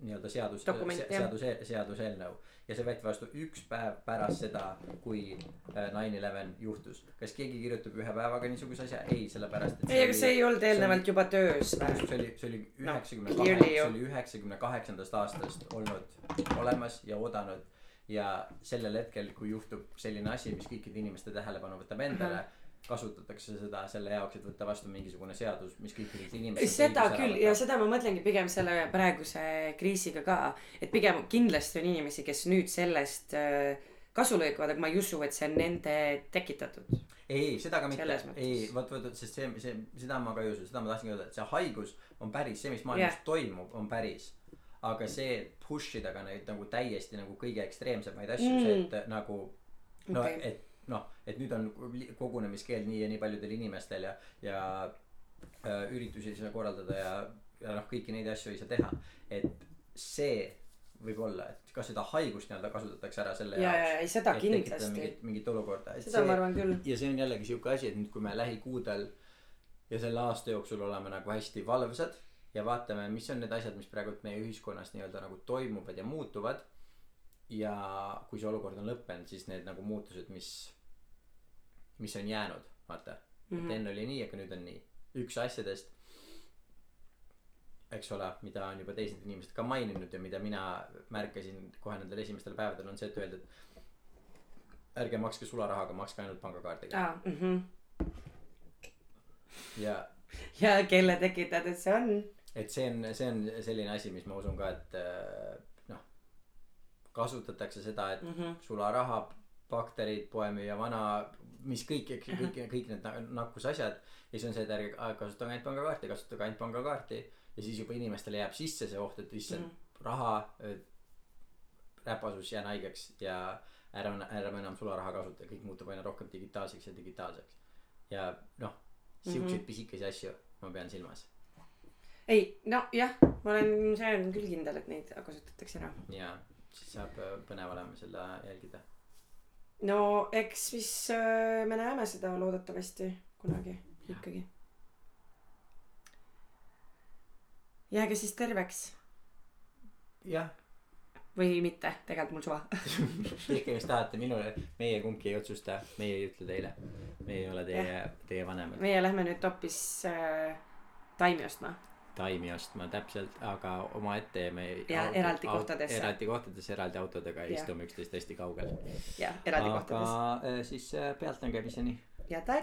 nii-öelda seadus, seaduse, seaduseelnõu ja see võeti vastu üks päev pärast seda, kui äh, nine eleven juhtus. kas keegi kirjutab ühe päevaga niisuguse asja? ei, sellepärast et ei, aga see ei olnud eelnevalt juba töös see oli, see oli üheksakümne clearly kahe, ju. see oli üheksakümne kaheksandast aastast olnud olemas ja oodanud. ja sellel hetkel, kui juhtub selline asi, mis kõikide inimeste tähelepanu võtab endale, kasutatakse seda selle jaoks, et võtta vastu mingisugune seadus, mis kõikidelt inimestelt. seda küll ja seda ma mõtlengi pigem selle praeguse kriisiga ka, et pigem kindlasti on inimesi, kes nüüd sellest äh, kasu lõikavad, aga ma ei usu, et see on nende tekitatud. ei, ei seda ka mitte ei vot, vot, sest see, see, seda ma ka ei usu, seda ma tahtsingi öelda, et see haigus on päris, see, mis maailmas yeah. toimub, on päris. aga see push ida ka neid nagu täiesti nagu kõige ekstreemsemaid asju mm., see, et nagu no okay., et noh, et nüüd on kogunemiskeeld nii ja nii paljudel inimestel ja, ja äh, üritusi ei saa korraldada ja, ja noh, kõiki neid asju ei saa teha. et see võib olla, et kas seda haigust nii-öelda kasutatakse ära selle ja, ja, jaoks, ei seda kindlasti. mingit, mingit olukorda. seda ma arvan küll. ja see on jällegi sihuke asi, et nüüd, kui me lähikuudel ja selle aasta jooksul oleme nagu hästi valvsad ja vaatame, mis on need asjad, mis praegult meie ühiskonnas nii-öelda nagu toimuvad ja muutuvad. ja kui see olukord on lõppenud, siis need nagu muutused, mis, mis on jäänud, vaata mm. -hmm. et enne oli nii, aga nüüd on nii. üks asjadest, eks ole, mida on juba teised inimesed ka maininud ja mida mina märkasin kohe nendel esimestel päevadel, on see, et öeldi, et ärge makske sularahaga, makske ainult pangakaardiga aa, mhmh. ja ja kelle tekitatud see on? et see on, see on selline asi, mis ma usun ka, et äh, noh, kasutatakse seda, et mm Mhm. -hmm. sularaha bakterid, poemüüja, vana, mis kõik, eks ju, kõik, kõik need na- nakkusasjad. ja siis on see, et ärge kasutage ainult pangakaarti, kasutage ainult pangakaarti. ja siis juba inimestele jääb sisse see oht, et issand mm., raha, räpasus, jään haigeks ja ära, ära enam sularaha kasuta, kõik muutub aina rohkem digitaalseks ja digitaalseks. ja noh, siukseid mm. -hmm. pisikesi asju ma pean silmas ei, nojah, ma olen, see on küll kindel, et neid kasutatakse ära. ja siis saab äh, põnev olema seda jälgida. No eks siis äh, me näeme seda loodetavasti kunagi ikkagi. jääge siis terveks jah, või mitte, tegelikult mul suva. tehke, mis tahate, minule, meie kumbki ei otsusta, meie ei ütle teile. me ei ole teie, teie vanemad. meie lähme nüüd hoopis äh, taimi ostma. Taimi ostma täpselt, aga omaette ja me. Ja eraldi kohtadesse. eraldi kohtades, eraldi autodega Jah. istume üksteist hästi kaugel. jah, eraldi kohtades. aga äh, siis äh, pealtnägemiseni. ja taeg.